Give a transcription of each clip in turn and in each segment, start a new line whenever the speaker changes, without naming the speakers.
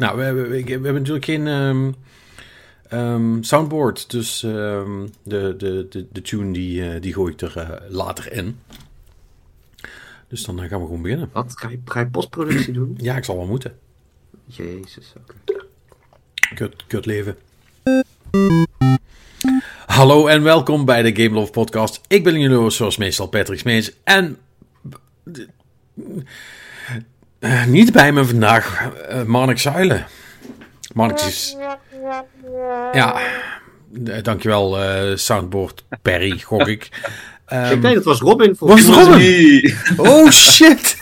Nou, we, hebben- we, we hebben natuurlijk geen ehm, ehm, soundboard. Dus ehm, de, de, de, de tune die, eh, die gooi ik er eh, later in. Dus dan eh, gaan we gewoon beginnen.
Wat? Ga je, ga je postproductie doen?
Ja, ik zal wel moeten.
Jezus, oké.
Kut, kut leven. Hallo en welkom bij de Game Love Podcast. Ik ben jullie zoals meestal Patrick Smees. En eh, niet bij me vandaag uh, Marnik Zuilen. Marnik is... Ja, eh, dankjewel eh, Soundboard Perry, gok ik. Ehm,
ik denk dat was Robin voor
was het Robin? Oh shit!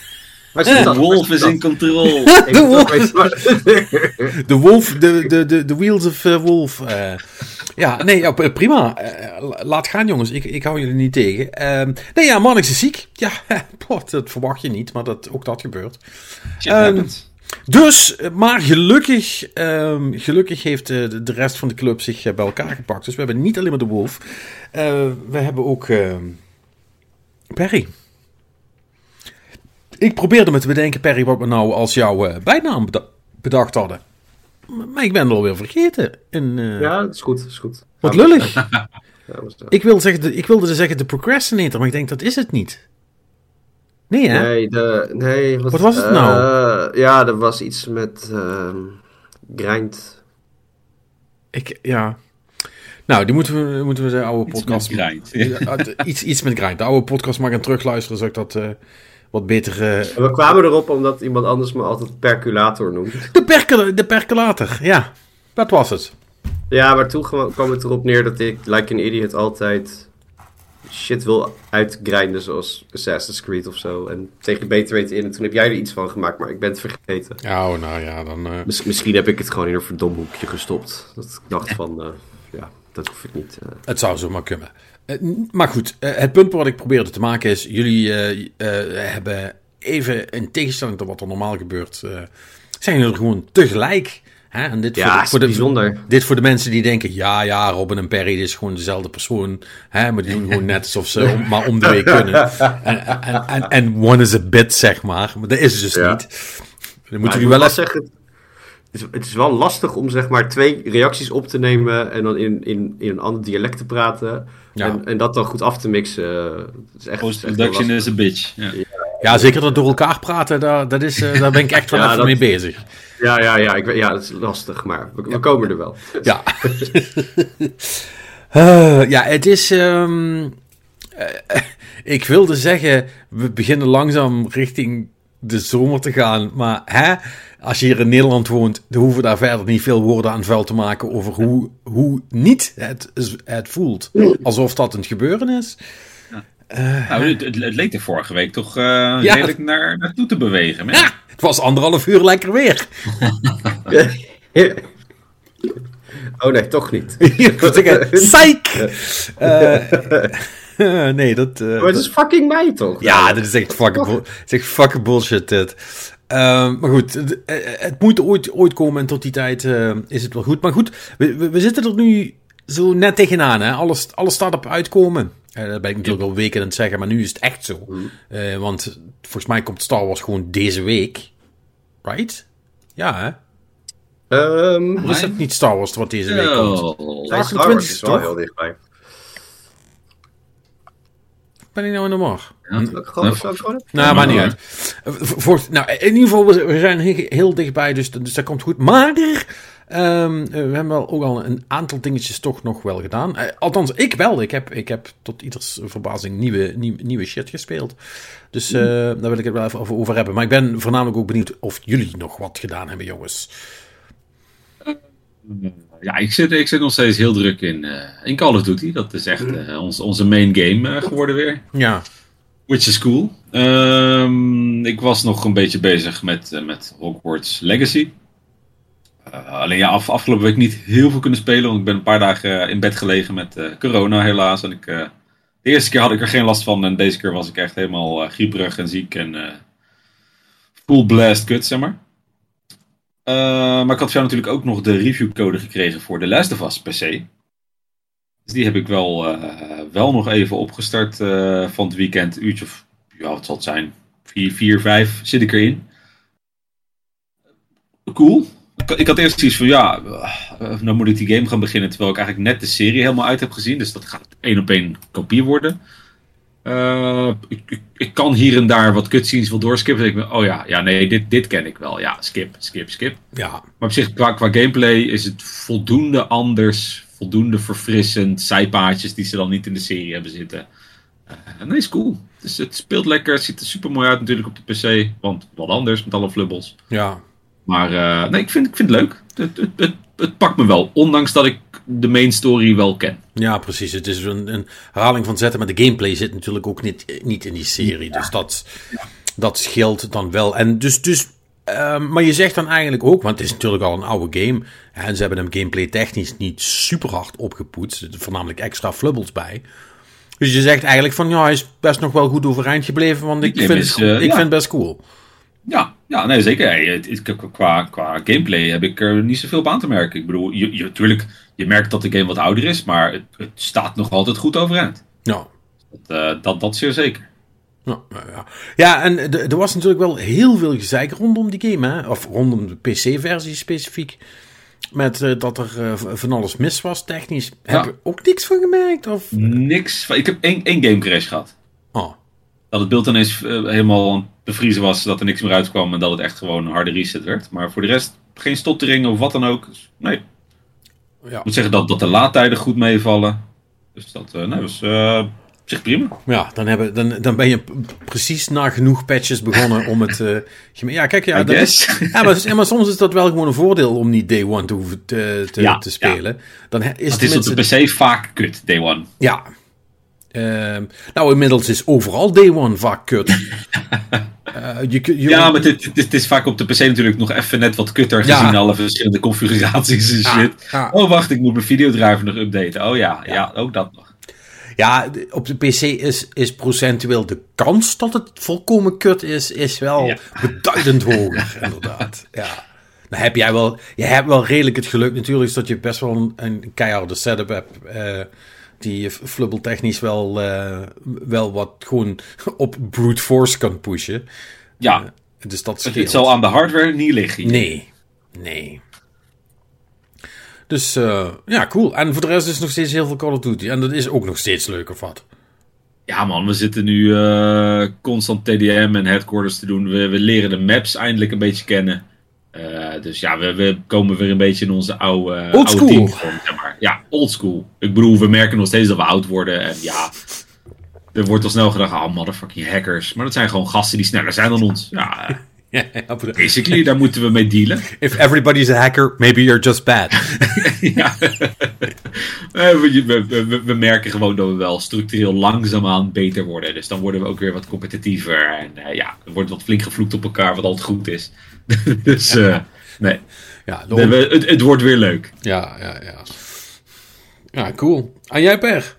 De
dat?
wolf is in control.
De wolf. De wolf, de, de, de, de wheels of wolf. eh. Ja, nee, ja, prima. Eh, laat gaan, jongens. Ik, ik hou jullie niet tegen. Ehm, nee, ja, Mannix is ziek. Ja, dat verwacht je niet, maar dat, ook dat gebeurt.
Happens.
Dus, eh, maar gelukkig, ehm, gelukkig heeft eh, de, de rest van de club zich eh, bij elkaar gepakt. Dus we hebben niet alleen maar de wolf. Eh, we hebben ook Perry. Ik probeerde me te bedenken, Perry, wat we nou als jouw eh, bijnaam beda- bedacht hadden. Maar ik ben het alweer vergeten. En, eh,
Ja, dat is goed, dat is goed.
Wat
Gaan
lullig.
Ja,
Ik, wil zeggen, ik wilde zeggen de procrastinator, maar ik denk dat is het niet. Nee, hè?
Nee, de, nee
Wat was het nou?
eh, ja, er was iets met ehm grind.
Ik, ja. Nou, die moeten we, moeten we de oude
Iets
podcast...
met grind.
Iets, iets met grind. De oude podcast mag ik aan terugluisteren, zodat ik dat eh, wat beter...
En we kwamen erop omdat iemand anders me altijd perculator noemt.
De, percol de percolator, ja. Dat was het.
Ja, maar toen kwam het erop neer dat ik, like an idiot, altijd shit wil uitgrinden zoals Assassin's Creed of zo. En tegen beter weten in. En toen heb jij er iets van gemaakt, maar ik ben het vergeten.
Ja, oh, nou ja, dan... eh,
Miss- misschien heb ik het gewoon in een verdomhoekje gestopt. Dat ik dacht van, eh, ja, dat hoef ik niet. eh.
Het zou zomaar kunnen. Eh, maar goed, eh, het punt wat ik probeerde te maken is... Jullie eh, hebben even, in tegenstelling tot wat er normaal gebeurt... zijn jullie er gewoon tegelijk. Hè? En dit
Ja,
voor, de, voor, de,
bijzonder.
dit voor de mensen die denken... Ja, ja, Robin en Perry is gewoon dezelfde persoon. Hè? Maar die doen gewoon net alsof ze om- maar om de week kunnen. En, en, en, en one is a bit, zeg maar. Maar dat is het dus
Ja.
niet. Dan moeten jullie
moet
wel
wel
even...
zeggen, het is, het is wel lastig om zeg maar twee reacties op te nemen en dan in, in, in een ander dialect te praten.
Ja.
En, en dat dan goed af te mixen. Het is echt, het is
Post-production
lastig.
is a bitch. Ja.
Ja, zeker dat door elkaar praten, daar, dat is, eh, daar ben ik echt wel
Ja,
even
dat-
mee bezig.
Ja, ja, ja, ik, weet- ja, dat is lastig, maar we, we komen er wel.
Ja. Eh, ja, het is. ehm, eh, ik wilde zeggen, we beginnen langzaam richting de zomer te gaan. Maar hè, als je hier in Nederland woont, dan hoeven we daar verder niet veel woorden aan vuil te maken over hoe, hoe niet het, het voelt. Alsof dat een gebeuren is.
Nou, het, het, het leek er vorige week toch eh
Ja.
redelijk naar, naartoe te bewegen. Ja,
Ja, het was anderhalf uur lekker weer.
oh nee, toch niet.
Ik wil zeggen, psych! Eh, nee, dat... eh,
Maar het is fucking mij toch?
Ja, dit is echt fucking, bull- is echt fucking bullshit dit. Ehm, maar goed, het, eh, het moet ooit, ooit komen en tot die tijd eh, is het wel goed. Maar goed, we, we, we zitten er nu zo net tegenaan. Hè? Alles, alles staat op uitkomen. Eh, dat ben ik natuurlijk al weken aan het zeggen, maar nu is het echt zo. Eh, want volgens mij komt Star Wars gewoon deze week. Right? Ja, hè?
Ehm
is het niet Star Wars wat deze week komt?
Star Wars is wel
toch?
heel dichtbij.
Ben ik nou in de war?
Ja.
Gewoon
Nou, maar niet uit. Eh, Voor, nou, in ieder geval, we zijn he- heel dichtbij, dus, dus dat komt goed. Maar ehm, eh, we hebben wel ook al een aantal dingetjes toch nog wel gedaan. Eh, althans, ik wel. Ik heb, ik heb tot ieders verbazing nieuwe, nieuwe, nieuwe shit gespeeld. Dus eh, daar wil ik het wel even over, over hebben. Maar ik ben voornamelijk ook benieuwd of jullie nog wat gedaan hebben, jongens.
Ja, ik zit, ik zit nog steeds heel druk in, eh, in Call of Duty. Dat is echt eh, ons, onze main game eh, geworden weer.
Ja,
Which is cool. Ehm, ik was nog een beetje bezig met, met Hogwarts Legacy. Alleen ja, af, afgelopen week niet heel veel kunnen spelen. Want ik ben een paar dagen in bed gelegen met corona helaas. En ik, de eerste keer had ik er geen last van. En deze keer was ik echt helemaal grieperig en ziek. En full blast kut, zeg maar. Eh, maar ik had jou natuurlijk ook nog de reviewcode gekregen voor The Last of Us PC. Dus die heb ik wel, eh, wel nog even opgestart eh, van het weekend. Uurtje of, ja, wat zal het zijn? 4, 4, 5 zit ik erin. Cool. ik, had eerst iets van, ja, nou moet ik die game gaan beginnen, terwijl ik eigenlijk net de serie helemaal uit heb gezien. Dus dat gaat één op één kopie worden. Uh, ik, ik, ik, kan hier en daar wat cutscenes wel doorskippen. Dus ik ben, oh ja, ja, nee, dit, dit ken ik wel. Ja, skip, skip, skip.
Ja.
Maar op zich, qua, qua gameplay is het voldoende anders, voldoende verfrissend. Zijpaadjes die ze dan niet in de serie hebben zitten. Uh, nee, is cool. Dus het speelt lekker, het ziet er super mooi uit natuurlijk op de PC. Want wat anders met alle flubbels.
Ja.
Maar uh, nee, ik vind, ik vind het leuk. Het, het, het, het, pakt me wel, ondanks dat ik de main story wel ken.
Ja, precies. Het is een, een herhaling van zetten, maar de gameplay zit natuurlijk ook niet, niet in die serie. Ja. Dus dat, dat scheelt dan wel. En dus, dus uh, maar je zegt dan eigenlijk ook, want het is natuurlijk al een oude game. En ze hebben hem gameplay technisch niet super hard opgepoetst. Voornamelijk extra flubbels bij. Dus je zegt eigenlijk van ja, hij is best nog wel goed overeind gebleven. Want ik, vind, is, uh, ik ja. vind het best cool.
Ja, ja nee, zeker. Hey, het, het, qua, qua gameplay heb ik er niet zoveel op aan te merken. Ik bedoel, je, je, natuurlijk, je merkt dat de game wat ouder is, maar het, het staat nog altijd goed overeind.
Ja.
Dat, uh, dat, dat zeer zeker.
Ja, ja. ja en er was natuurlijk wel heel veel gezeik rondom die game, hè? of rondom de PC-versie specifiek. Met uh, dat er uh, van alles mis was technisch. Ja. Heb je ook niks van gemerkt? Of?
Niks. Ik heb één, één game crash gehad.
Oh.
Dat het beeld ineens helemaal bevriezen was, dat er niks meer uitkwam en dat het echt gewoon een harde reset werd. Maar voor de rest geen stottering of wat dan ook. Dus, nee.
Ja.
Ik moet zeggen dat, dat de laadtijden goed meevallen. Dus dat nee, was op zich prima.
Ja, dan, hebben, dan, dan ben je precies na genoeg patches begonnen om het... Uh, ja, kijk, ja, dat is, ja, maar, soms is dat wel gewoon een voordeel om niet day one te hoeven te, te,
ja,
te spelen.
Ja.
Dan is
het is op de PC vaak kut, day one.
Ja. Uh, nou, inmiddels is overal day one vaak kut. uh, je, je,
ja, maar het, het, is vaak op de PC natuurlijk nog even net wat kutter
Ja.
gezien alle verschillende configuraties en shit.
ja.
Oh, wacht, ik moet mijn videodriver nog updaten. Oh ja, ja, ook dat nog.
Ja, op de PC is, is procentueel de kans dat het volkomen kut is, is wel beduidend hoger, inderdaad. Ja. Dan heb jij wel, je hebt wel redelijk het geluk natuurlijk, dat je best wel een, een keiharde setup hebt. eh, die flubbeltechnisch wel, eh, wel wat gewoon op brute force kan pushen.
Ja,
Dus dat
het,
scheelt.
het zal aan de hardware niet liggen. hier.
Nee, nee. Dus eh, ja, cool. En voor de rest is nog steeds heel veel Call of Duty. En dat is ook nog steeds leuk of wat.
Ja man, we zitten nu eh, constant TDM en headquarters te doen. We, we leren de maps eindelijk een beetje kennen. Eh, dus ja, we, we komen weer een beetje in onze oude, oude
school.
teamvorm, zeg maar. Ja, old school. Ik bedoel, we merken nog steeds dat we oud worden. En ja, er wordt al snel gedacht, oh motherfucking hackers. Maar dat zijn gewoon gasten die sneller zijn dan ons. Ja, basically, daar moeten we mee dealen.
If everybody's a hacker, maybe you're just bad.
ja. Eh, we, we, we, we merken gewoon dat we wel structureel langzaamaan beter worden. Dus dan worden we ook weer wat competitiever. En eh, ja, er wordt wat flink gevloekt op elkaar, wat altijd goed is. dus eh, nee,
Ja, de
Nee, we- het, het wordt weer leuk.
ja, ja, ja. Ja, cool. En jij, Per?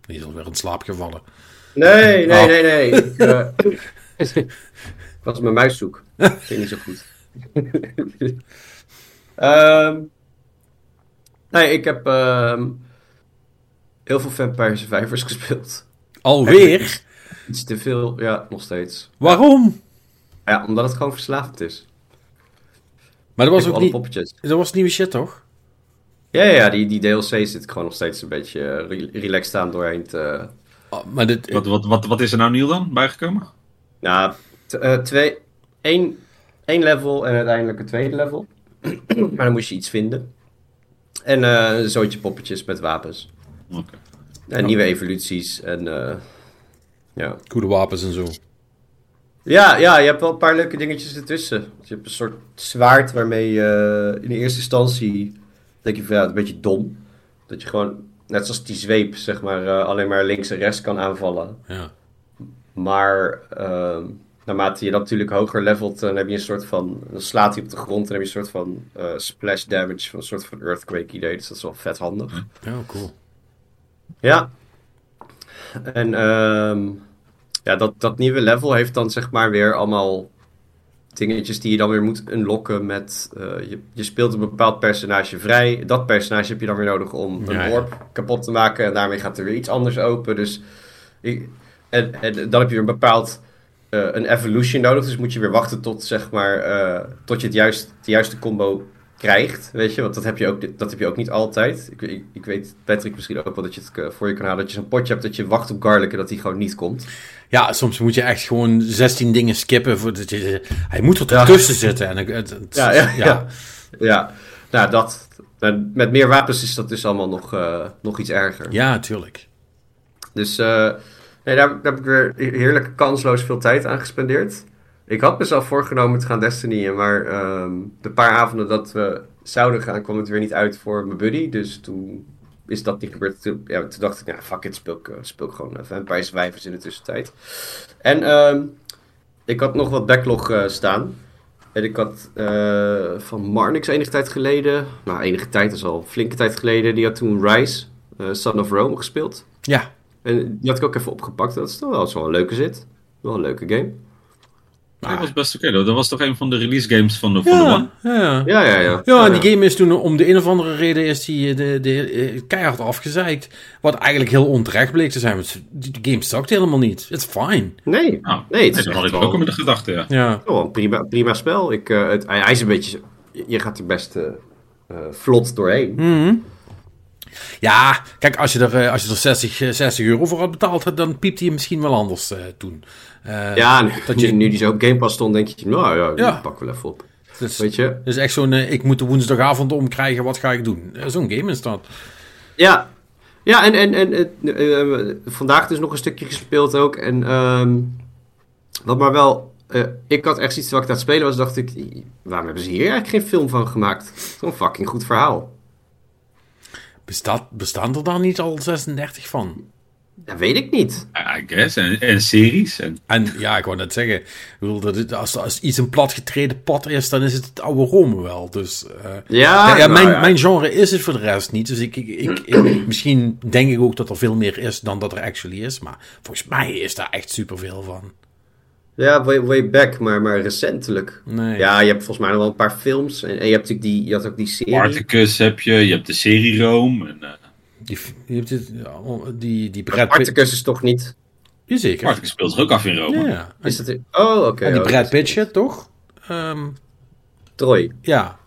Die is alweer in slaap gevallen.
Nee, nee,
Oh.
nee, nee. Ik, eh, ik was mijn muis zoek. Ging niet zo goed. Ehm, nee, ik heb ehm, heel veel Vampire Survivors gespeeld.
Alweer?
Iets te veel, ja, nog steeds.
Waarom?
Ja, omdat het gewoon verslavend is.
Maar dat was ook niet...
poppetjes.
Dat was nieuwe shit, toch?
Ja, ja, die, die DLC zit gewoon nog steeds een beetje eh, re- relaxed aan doorheen te...
Oh, maar dit...
Wat, wat, wat, wat is er nou nieuw dan bijgekomen?
Nou, t- eh, twee, één, één level en uiteindelijk een tweede level. maar dan moest je iets vinden. En eh, een zootje poppetjes met wapens.
Oké.
En nieuwe evoluties. En eh, ja.
Goede wapens en zo.
Ja, ja, je hebt wel een paar leuke dingetjes ertussen. Je hebt een soort zwaard waarmee je in de eerste instantie denk je van ja, het is een beetje dom. Dat je gewoon, net zoals die zweep, zeg maar, eh, alleen maar links en rechts kan aanvallen.
Ja.
Maar ehm, naarmate je dat natuurlijk hoger levelt, dan heb je een soort van. Dan slaat hij op de grond en heb je een soort van eh, splash damage, van een soort van earthquake idee. Dus dat is wel vet handig.
Ja, cool.
Ja. En ehm, ja, dat, dat nieuwe level heeft dan zeg maar weer allemaal dingetjes die je dan weer moet unlocken met... eh, je, je speelt een bepaald personage vrij. Dat personage heb je dan weer nodig om een
Ja,
orb kapot te maken. En daarmee gaat er weer iets anders open. Dus ik, en, en dan heb je weer een bepaald eh, een evolution nodig. Dus moet je weer wachten tot, zeg maar, eh, tot je het juist, de juiste combo krijgt. Weet je, want dat heb je ook, dat heb je ook niet altijd. Ik, ik, ik weet, Patrick, misschien ook wel dat je het eh, voor je kan halen. Dat je zo'n potje hebt dat je wacht op garlic en dat die gewoon niet komt.
Ja, soms moet je echt gewoon 16 dingen skippen. Voordat je, hij moet er
Ja.
tussen zitten. En, het- het- het-
Ja, ja, ja. Ja, nou dat. Met meer wapens is dat dus allemaal nog, eh, nog iets erger.
Ja, tuurlijk.
Dus eh, nee, daar, daar heb ik weer heerlijk kansloos veel tijd aan gespendeerd. Ik had mezelf voorgenomen te gaan Destiny'en, maar ehm, de paar avonden dat we zouden gaan, kwam het weer niet uit voor mijn buddy. Dus toen is dat niet gebeurd. Toen, ja, toen dacht ik, nou fuck it, speel ik, eh, speel ik gewoon uh, Vampire Survivors in de tussentijd. En ehm, ik had nog wat backlog eh, staan. En ik had eh, van Marnix enige tijd geleden, nou enige tijd, dat is al een flinke tijd geleden, die had toen Rise, Son of Rome gespeeld.
Ja,
En die had ik ook even opgepakt. Dat is toch wel, dat is wel een leuke zit. Wel een leuke game.
Dat was best oké. Dat was toch een van de release games van de, van de
ja,
One?
ja.
Ja, ja, ja.
Ja, en die game is toen om de een of andere reden is die eh, de, de, eh, keihard afgezeikt. Wat eigenlijk heel onterecht bleek te zijn. Want die die game sukt helemaal niet. It's fine.
Nee,
Nou,
nee, het is
dat had ik
wel,
ook met de gedachte, ja.
Een prima, prima spel. Ik, eh, het, hij, is een beetje... Je gaat er best vlot doorheen.
Mhm. ja kijk, als je er, als je er 60, eh, 60 euro voor had betaald, dan piept hij misschien wel anders eh, toen. Eh,
Ja, nu,
dat je-
nu die zo op Game Pass stond, denk je... Nou ja,
Ja.
pak wel even op.
Dus,
Weet je?
dus echt zo'n, eh, ik moet de woensdagavond omkrijgen, wat ga ik doen? Eh, zo'n game is dat.
Ja, ja en, en, en vandaag dus nog een stukje gespeeld ook. En ehm, wat maar wel... ik had echt iets wat ik aan het spelen was, dacht ik... Waarom hebben ze hier eigenlijk geen film van gemaakt? Zo'n fucking goed verhaal.
Bestaat, bestaan er dan niet al 36 van?
Dat weet ik niet.
I guess. En, en series. En,
En ja, ik wou net zeggen, ik bedoel, dat het, als, als iets een platgetreden pad is, dan is het het oude Rome wel. Dus eh,
Ja,
ja, ja,
nou
mijn,
ja.
mijn genre is het voor de rest niet. Dus ik, ik, ik, ik- misschien denk ik ook dat er veel meer is dan dat er actually is. Maar volgens mij is daar echt superveel van.
Ja, way, way back, maar, maar recentelijk.
Nee.
Ja, je hebt volgens mij nog wel een paar films. En, en je, hebt natuurlijk die, je had ook die serie.
Spartacus heb je, je hebt de serie Rome. En, eh
Die, die, hebt dit- ja, die, die Brad
is toch niet...
Jazeker.
Spartacus speelt zich ook af in Rome.
Ja,
Is dat... Oh, oké.
en die
oh,
Brad Pitt shit, toch? Ehm,
Troy.
ja.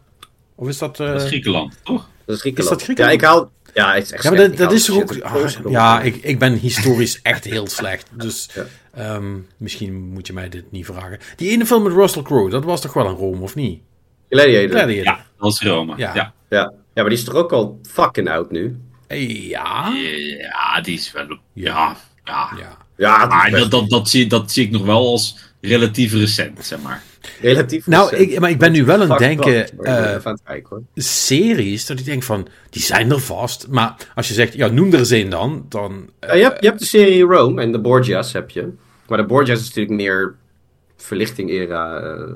Of is dat... eh,
Dat is Griekenland, toch?
Dat is Griekenland.
Is dat Griekenland?
Ja, ik haal... Ja, het is echt
Ja, maar dat,
Ik
dat is ook... ah, ja, ik, ik ben historisch echt heel slecht. Dus
Ja.
ehm, misschien moet je mij dit niet vragen. Die ene film met Russell Crowe, dat was toch wel een Rome, of niet?
Gladiator.
Gladiator.
Ja, dat is Rome.
Ja.
Ja.
Ja. ja, maar die is toch ook al fucking oud nu?
Eh, Ja.
Ja, die is wel... Ja, ja.
Ja.
Ja,
Maar dat, dat, dat, zie, dat zie ik nog wel als relatief recent, zeg maar.
relatief
Nou,
recent.
ik, maar ik ben nu wel aan het denken... eh,
hoor.
series, dat ik denk van, die zijn er vast. Maar als je zegt, ja, noem er eens een dan, dan... eh,
Ja, je, hebt, je hebt de serie Rome en de Borgias heb je. Maar de Borgias is natuurlijk meer verlichting-era eh,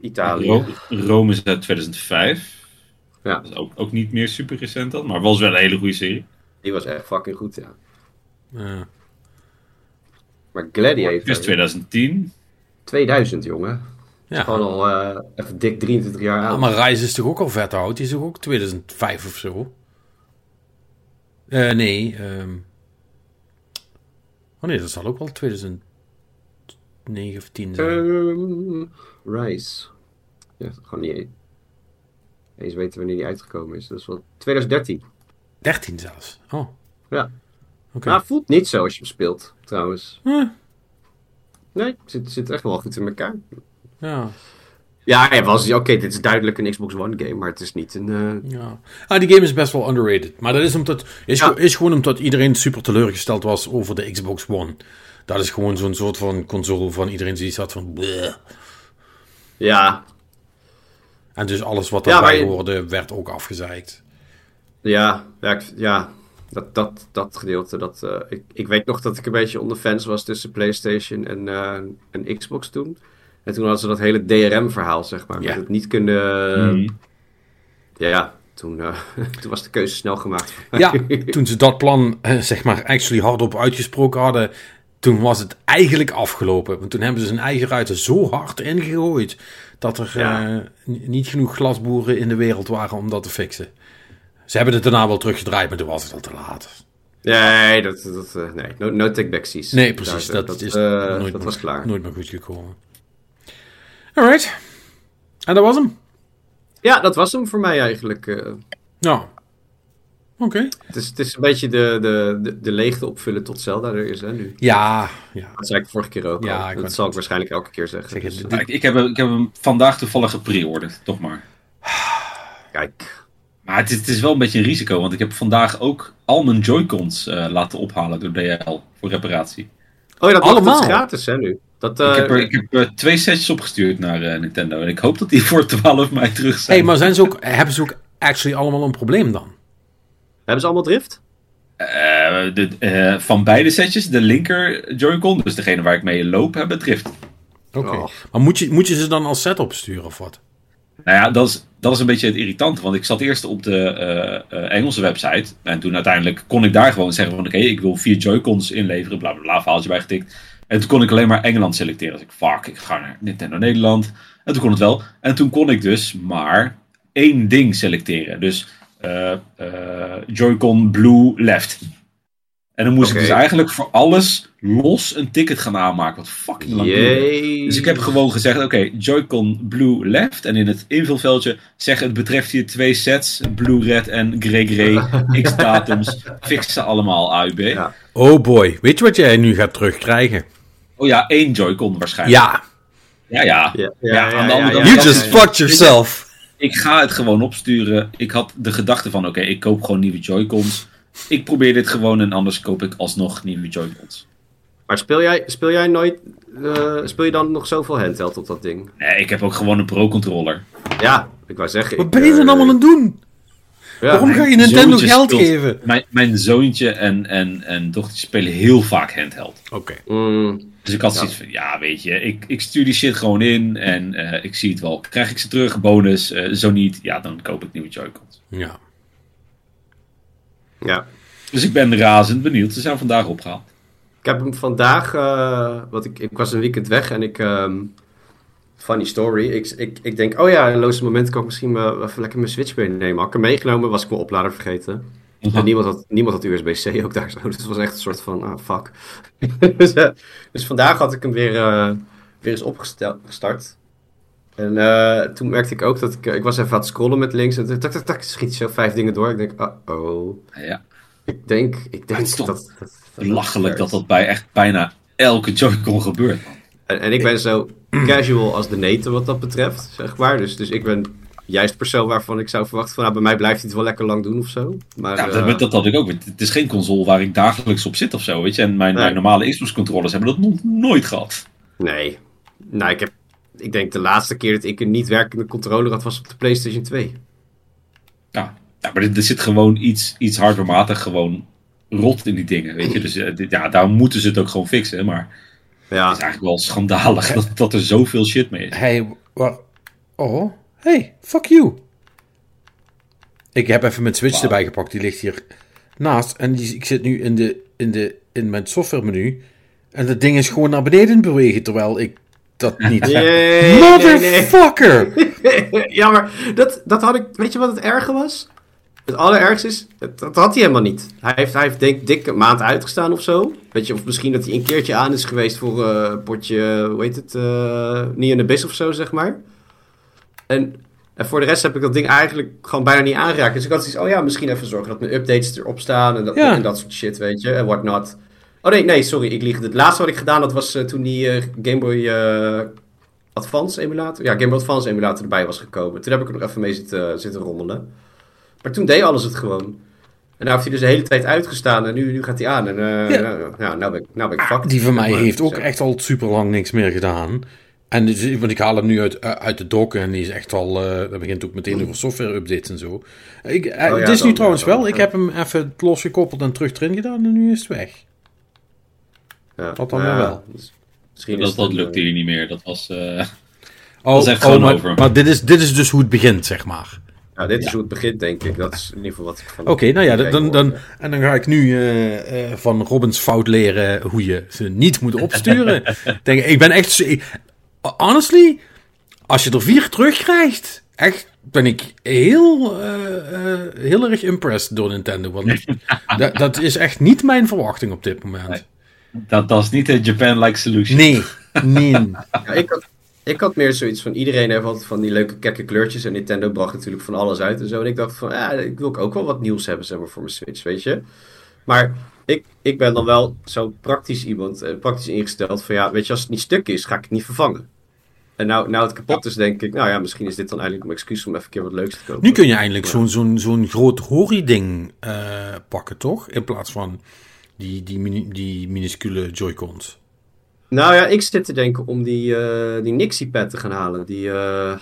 Italië.
Ro- Rome is uit 2005.
Ja,
Dat is ook, ook niet meer super recent dan, maar was wel een hele goede serie.
die was echt fucking goed, ja.
eh,
Maar Gladiator,
Dus 2010.
2000 jongen.
ja.
Gewoon al eh, even dik 23 jaar
Ja,
oud.
maar Rise is toch ook al vet oud? Die is toch ook 2005 of zo? Eh, nee. ehm Oh nee, dat zal ook wel 2009 of 10 zijn.
Ehm, Rise. Ja, gewoon niet eens weten wanneer die uitgekomen is. Dat is wel 2013.
13 zelfs. Oh,
Ja.
oké.
Maar voelt niet zo als je hem speelt, trouwens. Nee, het zit, zit echt wel goed in elkaar.
ja,
Ja, ja was oké, dit is duidelijk een Xbox One game, maar het is niet een... eh,
ja. Ah, die game is best wel underrated. Maar dat is, omdat, is,
Ja.
is gewoon omdat iedereen super teleurgesteld was over de Xbox One. Dat is gewoon zo'n soort van console van iedereen die zat van... bleh.
Ja,
En dus alles wat daarbij
je-
hoorde, werd ook afgezeikt.
ja, ja, ik- ja dat, dat, dat gedeelte. Dat, eh, ik, ik weet nog dat ik een beetje onder fans was tussen PlayStation en, eh, en Xbox toen. En toen hadden ze dat hele DRM-verhaal, zeg maar.
Ja.
Met het niet kunnen...
Mhm.
Ja, ja, toen, eh, toen was de keuze snel gemaakt.
Ja, toen ze dat plan, eh, zeg maar, actually hardop uitgesproken hadden, toen was het eigenlijk afgelopen. Want toen hebben ze hun eigen ruiten zo hard ingegooid, dat er
Ja.
eh, niet genoeg glasboeren in de wereld waren om dat te fixen. Ze hebben het daarna wel teruggedraaid, maar toen was het al te laat.
Nee, dat, dat, eh, nee. No, no take backsies.
Nee, precies.
Daar-
dat, is
eh,
nooit
dat
meer-
was klaar.
Nooit meer goed gekomen. Alright. En dat was hem.
Ja, dat was hem voor mij eigenlijk.
Nou. Oké.
het, is, het is een beetje de, de, de, de leegte opvullen tot Zelda er is, hè, nu.
Ja, ja.
Dat zei ik vorige keer ook
Ja,
al. Dat zal ik waarschijnlijk elke keer zeggen.
Zeg
Dus,
dit-
Nou, ik, ik, heb, hem- ik heb hem vandaag toevallig gepreorderd, toch maar.
kijk.
Maar het is, het is wel een beetje een risico, want ik heb vandaag ook al mijn Joy-Cons eh, laten ophalen door DHL voor reparatie.
Oh ja, dat, dat
Allemaal?
is gratis, hè, nu. Dat, eh,
ik heb, er, ik heb eh, twee setjes opgestuurd naar eh, Nintendo en ik hoop dat die voor 12 mei terug zijn.
hey, maar zijn ze ook, hebben ze ook actually allemaal een probleem dan?
Hebben ze allemaal drift?
Eh, de, eh, van beide setjes, de linker Joy-Con, dus degene waar ik mee loop, hebben drift.
Oké.
Oh.
Maar moet je, moet je ze dan als set opsturen of wat?
Nou ja, dat is, dat is een beetje het irritante. Want ik zat eerst op de eh, eh, Engelse website. En toen uiteindelijk kon ik daar gewoon zeggen van... Oké, ik wil vier Joy-Cons inleveren. Bla, bla, bla, verhaaltje bijgetikt. En toen kon ik alleen maar Engeland selecteren. Dus ik, fuck, ik ga naar Nintendo Nederland. En toen kon het wel. En toen kon ik dus maar één ding selecteren. Dus Joy-Con Blue Left. En dan moest ik dus eigenlijk voor alles los een ticket gaan aanmaken. Wat fucking lang. Dus ik heb gewoon gezegd, oké, Joy-Con Blue Left. En in het invulveldje zeg het betreft hier twee sets. Blue Red en Grey Grey. X datums. Fix ze allemaal AUB.
Ja.
Oh boy, weet je wat jij nu gaat terugkrijgen?
Oh ja, één Joy-Con waarschijnlijk.
Ja,
Ja, ja.
Ja,
Ja, aan de andere kant-
you just fucked yourself.
Ik ga het gewoon opsturen. Ik had de gedachte van, oké, ik koop gewoon nieuwe Joy-Cons. Ik probeer dit gewoon en anders koop ik alsnog nieuwe Joy-Cons.
Maar speel jij, speel jij nooit... eh, speel je dan nog zoveel handheld op dat ding?
Nee, ik heb ook gewoon een Pro-controller.
Ja, ik wou zeggen...
Wat
ik,
ben je dan
eh,
allemaal aan het doen?
ja.
Waarom ga je Nintendo geld
speelt-
geven?
Mijn, mijn zoontje en, en, en dochtertje spelen heel vaak handheld.
Oké.
Mm,
Dus ik had
Ja.
zoiets van, ja, weet je, ik, ik stuur die shit gewoon in en eh, ik zie het wel. Krijg ik ze terug, bonus, eh, zo niet, ja, dan koop ik nieuwe Joy-Cons.
Ja.
ja.
Dus ik ben razend benieuwd. Ze zijn vandaag opgehaald.
Ik heb hem vandaag, eh want ik, ik was een weekend weg en ik, ehm, funny story, ik, ik, ik denk, oh ja, in een loze moment kan ik misschien wel even lekker mijn Switch meenemen. Had ik hem meegenomen, was ik mijn oplader vergeten. En niemand had, niemand had USB-C ook daar zo, dus het was echt een soort van, ah, fuck. dus, eh, dus vandaag had ik hem weer, eh, weer eens opgestart. En eh, toen merkte ik ook dat ik, ik was even aan het scrollen met links en tak, tak, tak, schiet zo vijf dingen door. Ik denk, oh,
Ja,
ik denk, ik denk dat, dat, dat
belachelijk dat dat bij echt bijna elke Joy-Con gebeurt. man.
En, en ik ben zo casual als de neten wat dat betreft, zeg maar. Dus, dus ik ben juist de persoon waarvan ik zou verwachten van... Nou, bij mij blijft hij het wel lekker lang doen of zo. Maar,
Ja,
eh,
dat, dat had ik ook. Het is geen console waar ik dagelijks op zit of zo, weet je. En mijn,
Nee.
mijn normale Xbox-controllers hebben dat nog nooit gehad.
Nee. Nou, ik heb... Ik denk de laatste keer dat ik een niet werkende controller had, was op de PlayStation 2.
Ja, ja maar er, er zit gewoon iets, iets hardwarematig gewoon rot in die dingen, weet je. Dus eh, dit- ja, daar moeten ze het ook gewoon fixen. Maar
Ja,
het is eigenlijk wel schandalig dat, dat er zoveel shit mee is.
Hey. Oh, hey, fuck you. Ik heb even mijn Switch erbij gepakt, die ligt hier naast. En die, ik zit nu in, de, in, de, in mijn softwaremenu. En dat ding is gewoon naar beneden bewegen, terwijl ik dat niet heb.
Nee, nee, nee.
Motherfucker!
ja, maar dat, dat had ik... Weet je wat het erge was? Het allerergste is, dat, dat had hij helemaal niet. Hij heeft, hij heeft denk ik dik een maand uitgestaan of zo. Weet je, of misschien dat hij een keertje aan is geweest voor eh, een potje, hoe heet het, eh niet in de bis of zo, zeg maar. En, en voor de rest heb ik dat ding eigenlijk gewoon bijna niet aangeraakt. Dus ik had zoiets, oh ja, misschien even zorgen dat mijn updates erop staan en dat,
Ja.
en dat soort shit, weet je, en whatnot. Oh nee, nee, sorry, ik lieg. Het laatste wat ik gedaan had was eh, toen die eh, Game Boy eh, Advance emulator, ja, Game Boy Advance emulator erbij was gekomen. Toen heb ik er nog even mee zitten, zitten rommelen. Maar toen deed alles het gewoon. En nou heeft hij dus de hele tijd uitgestaan en nu, nu gaat hij aan. En eh
Ja.
nou, nou, nou ben ik, nou ben ik fucked.
Die van mij heeft ook echt al super lang niks meer gedaan. En dus, want ik haal hem nu uit, uit de dock en die is echt al. eh dat begint ook meteen over software updates en zo. Ik, eh,
Oh ja,
het is nu trouwens
dan-
wel. Ik heb hem even losgekoppeld en terug erin gedaan en nu is het weg.
Ja,
dat dan
ja,
weer wel.
dus misschien is
Dat, dat lukte
eh,
hier niet meer. Dat was... eh,
Oh,
is echt
oh,
gewoon
maar,
over.
maar dit, is, dit is dus hoe het begint, zeg maar.
Ja, dit is hoe het begint, denk ik. Dat is in ieder geval wat ik van...
Oké, nou ja, dan, dan, dan, en dan ga ik nu eh, eh, van Robins fout leren hoe je ze niet moet opsturen. denk, ik ik ben echt... ik- honestly, als je er vier terugkrijgt, echt ben ik heel, eh, eh, heel erg impressed door Nintendo. Want dat, dat is echt niet mijn verwachting op dit moment.
Nee. Dat, dat is niet de Japan-like solution.
Nee, nee.
Ja, ik, had, ik had meer zoiets van, iedereen heeft altijd van die leuke kekke kleurtjes. En Nintendo bracht natuurlijk van alles uit en zo. En ik dacht van, ja, ik wil ook wel wat nieuws hebben zeg maar, voor mijn Switch, weet je. Maar ik, ik ben dan wel zo praktisch iemand, eh, praktisch ingesteld van, ja, weet je, als het niet stuk is, ga ik het niet vervangen. En nou, nou het kapot is, denk ik, nou ja, misschien is dit dan eigenlijk een excuus om even een keer wat leuks te kopen.
Nu kun je eindelijk zo'n zo'n zo'n groot Hori-ding eh, pakken, toch? In plaats van die, die, mini- die minuscule Joy-Cons.
Nou ja, ik zit te denken om die, eh, die Nixie-pad te gaan halen. Die, eh,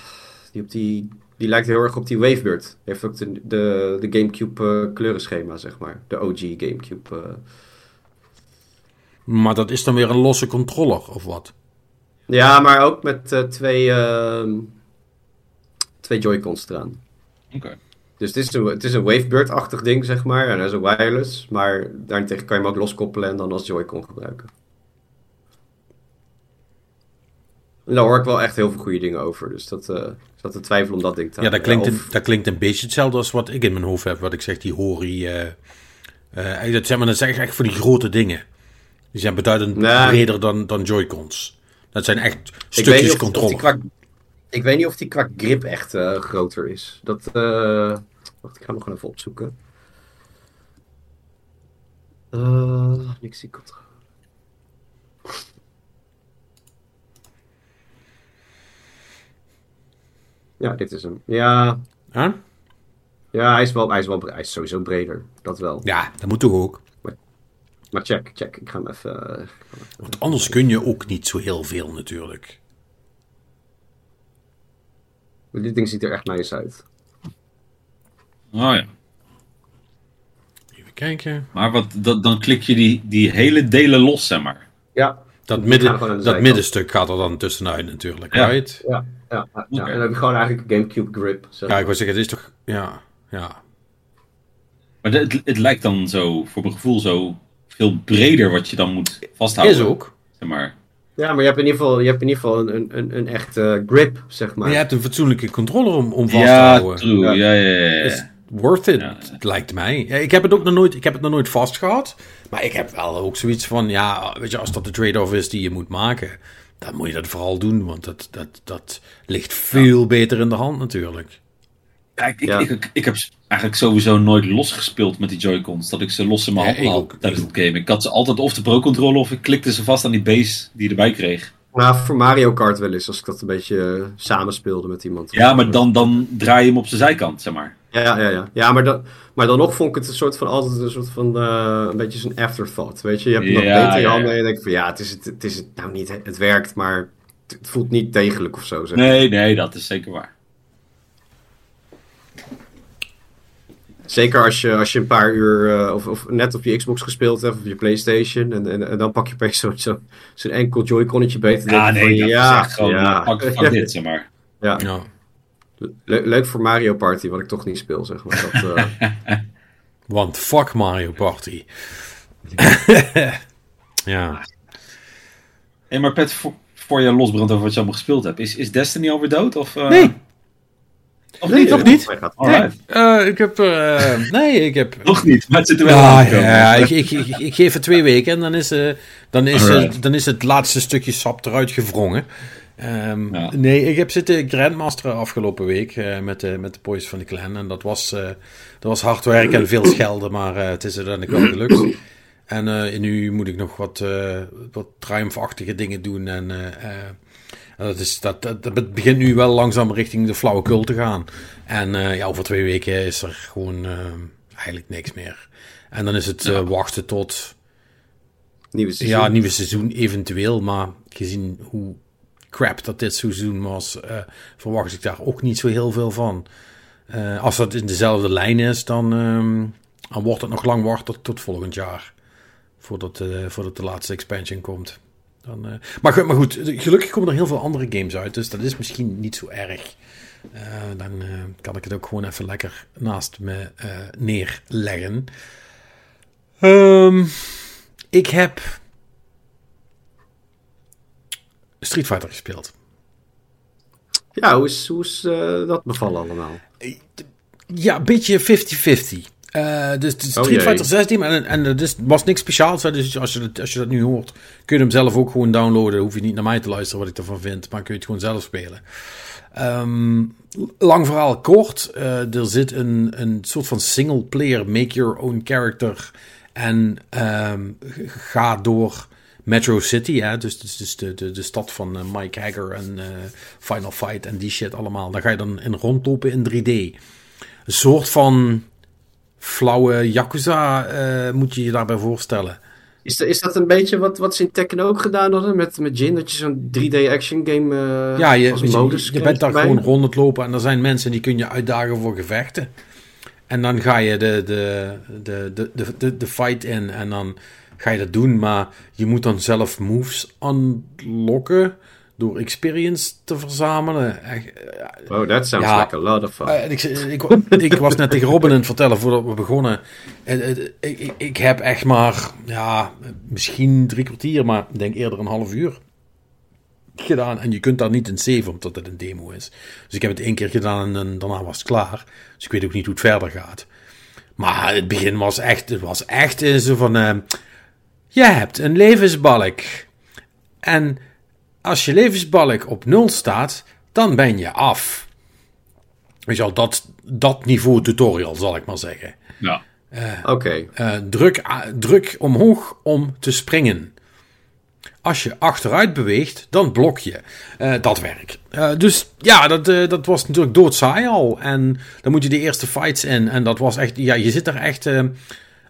die, op die, die lijkt heel erg op die Wavebird. Heeft ook de, de, de Gamecube kleurenschema, zeg maar. De OG Gamecube.
Maar dat is dan weer een losse controller, of wat?
Ja, maar ook met eh, twee, ehm, twee Joy-Cons eraan.
Oké.
Dus het is een, het is een Wavebird-achtig ding, zeg maar. En dat is een wireless. Maar daarentegen kan je hem ook loskoppelen en dan als Joy-Con gebruiken. En daar hoor ik wel echt heel veel goede dingen over. Dus dat, eh, ik zat te twijfelen om dat ding te
Ja, dat klinkt, een,
of-
dat klinkt een beetje hetzelfde als wat ik in mijn hoofd heb. Wat ik zeg, die Hori. eh eh, dat, zeg maar, dat zijn echt voor die grote dingen. Die zijn beduidend
Nee.
breder dan, dan Joy-Cons. Dat zijn echt
ik weet,
stukjes
niet of, qua, ik weet niet of die qua grip echt eh, groter is. Dat, eh, wacht, ik ga hem nog even opzoeken. Niks zie controle. Ja, dit is hem. Ja,
Huh?
ja hij, is wel, hij, is wel, hij is sowieso breder. Dat wel.
Ja, dat moet toch ook.
Maar check, check. Ik ga hem even... eh, ik ga hem even-
Want anders kun je ook niet zo heel veel natuurlijk.
Dit ding ziet er echt nice uit.
Oh ja.
Even kijken.
Maar wat, dat, dan klik je die, die hele delen los, zeg maar.
Ja,
Dat, midden, dat
zijkant.
middenstuk gaat er dan tussenuit natuurlijk,
Ja.
right?
ja, ja. ja. En dan heb je gewoon eigenlijk een Gamecube grip. zeg
Ja, ik wil zeggen, het is toch... Ja, ja.
Maar het, het lijkt dan zo, voor mijn gevoel, zo veel breder wat je dan moet vasthouden.
Is ook.
Zeg maar.
Ja, maar je hebt in ieder geval, je hebt in ieder geval een, een, een, een echte grip, zeg maar.
Je hebt een fatsoenlijke controller om, om vast te
Ja,
houden.
true.
Ja.
Ja, ja, ja. ja.
is worth it,
Ja.
lijkt mij. Ik heb het ook nog nooit, ik heb het nog nooit vast gehad. Maar ik heb wel ook zoiets van, ja, weet je, als dat de trade-off is die je moet maken, dan moet je dat vooral doen. Want dat, dat, dat ligt veel beter in de hand natuurlijk.
Kijk, ik,
Ja.
ik, ik, heb eigenlijk sowieso nooit losgespeeld met die Joy-Cons. Dat ik ze los in mijn hand had tijdens het game. Ik had ze altijd of de Pro-controller of ik klikte ze vast aan die base die je erbij kreeg.
Nou, voor Mario Kart wel eens, als ik dat een beetje eh, samenspeelde met iemand.
Ja, maar dan, dan draai je hem op zijn zijkant, zeg maar.
Ja, ja, ja. ja. maar, dan, maar dan nog vond ik het een soort van altijd een soort van eh, een beetje zo'n afterthought, weet je. Je hebt hem nog
Ja,
beter in je handen
ja.
en je denkt van ja, het is het, het is het nou niet, het werkt, maar het, het voelt niet degelijk of zo. Zeg.
Nee, nee, dat is zeker waar.
Zeker als je, als je een paar uur eh, of, of net op je Xbox gespeeld hebt of op je Playstation en, en, en dan pak je opeens zo'n zo, zo'n enkel Joy-Connetje beter.
Ja, nee,
van,
dat
ja,
is echt gewoon,
ja.
fuck, fuck dit, zeg maar.
Ja.
Ja.
Le- leuk voor Mario Party, wat ik toch niet speel, zeg maar. Dat, eh,
Want fuck Mario Party. ja.
Hey, maar Pet, voor, voor je losbrandt over wat je allemaal gespeeld hebt, is, is Destiny alweer dood? Of, eh,
Nee.
Of
Nee,
niet?
toch niet?
mij gaat-
Alright.
Eh, ik heb, eh, nee, ik heb...
Nog niet, maar het zit er wel
Ja,
aan
ja, ik, ik, ik, ik geef het twee weken en dan is, eh, dan, is, eh, dan is het laatste stukje sap eruit gewrongen. Ehm,
Ja.
Nee, ik heb zitten grandmasteren afgelopen week eh, met, de, met de boys van de clan. En dat was, eh, dat was hard werken en veel schelden, maar eh, het is uiteindelijk wel gelukt. En eh, nu moet ik nog wat, eh wat triumphachtige dingen doen. En eh, eh, en dat, is, dat, dat, dat begint nu wel langzaam richting de flauwekul te gaan. En eh, ja, over twee weken is er gewoon eh, eigenlijk niks meer. En dan is het eh, wachten tot
Nieuwe seizoen.
ja, nieuwe seizoen eventueel. Maar gezien hoe crap dat dit seizoen was, verwacht ik daar ook niet zo heel veel van. Als dat in dezelfde lijn is, dan, ehm, dan wordt het nog lang wachten tot, tot volgend jaar. Voordat, voordat de laatste expansion komt. Dan, eh, maar, goed- maar goed, gelukkig komen er heel veel andere games uit. Dus dat is misschien niet zo erg. Eh, dan eh, kan ik het ook gewoon even lekker naast me neerleggen. Ehm, ik heb Street Fighter gespeeld.
Ja, hoe is, hoe is dat bevallen allemaal?
Ja, een beetje 50-50. Eh, dus is Street
jee.
Fighter 16 en, en het was niks speciaals. Hè, dus als je, dat, als je dat nu hoort, kun je hem zelf ook gewoon downloaden. Hoef je niet naar mij te luisteren wat ik ervan vind, maar kun je het gewoon zelf spelen. Ehm, lang verhaal kort. eh, er zit een, een soort van single player, make your own character. En ehm, ga door Metro City, hè, dus, dus, dus de, de, de stad van eh, Mike Hagger en Final Fight en die shit allemaal. Daar ga je dan in rondlopen in 3D. Een soort van flauwe Yakuza eh, moet je je daarbij voorstellen.
Is, is dat een beetje wat, wat ze in Tekken ook gedaan hadden met, met Jin? Dat je zo'n 3D action game eh
Ja, je,
als
weet je,
modus
je bent daar gewoon rond het lopen en er zijn mensen die kun je uitdagen voor gevechten. En dan ga je de, de, de, de, de, de, de fight in en dan ga je dat doen. Maar je moet dan zelf moves unlocken door experience te verzamelen. Eh,
Oh, that sounds
Ja.
like a lot of fun.
eh, ik, ik, ik was net tegen Robin aan het vertellen voordat we begonnen. Eh, eh, Ik, ik, ik heb echt maar, ja, misschien drie kwartier, maar ik denk eerder een half uur gedaan. En je kunt daar niet in save, omdat het een demo is. Dus ik heb het één keer gedaan en daarna was het klaar. Dus ik weet ook niet hoe het verder gaat. Maar het begin was echt, het was echt eh, zo van, eh, je hebt een levensbalk. En als je levensbalk op nul staat, dan ben je af. Weet je wel, dat, dat niveau tutorial zal ik maar zeggen.
Ja.
Oké.
Eh, druk, a- druk omhoog om te springen. Als je achteruit beweegt, dan blok je. Eh, dat werkt. Eh, dus ja, dat, eh, dat was natuurlijk doodsaai al. En dan moet je de eerste fights in. En dat was echt, ja, je zit er echt eh,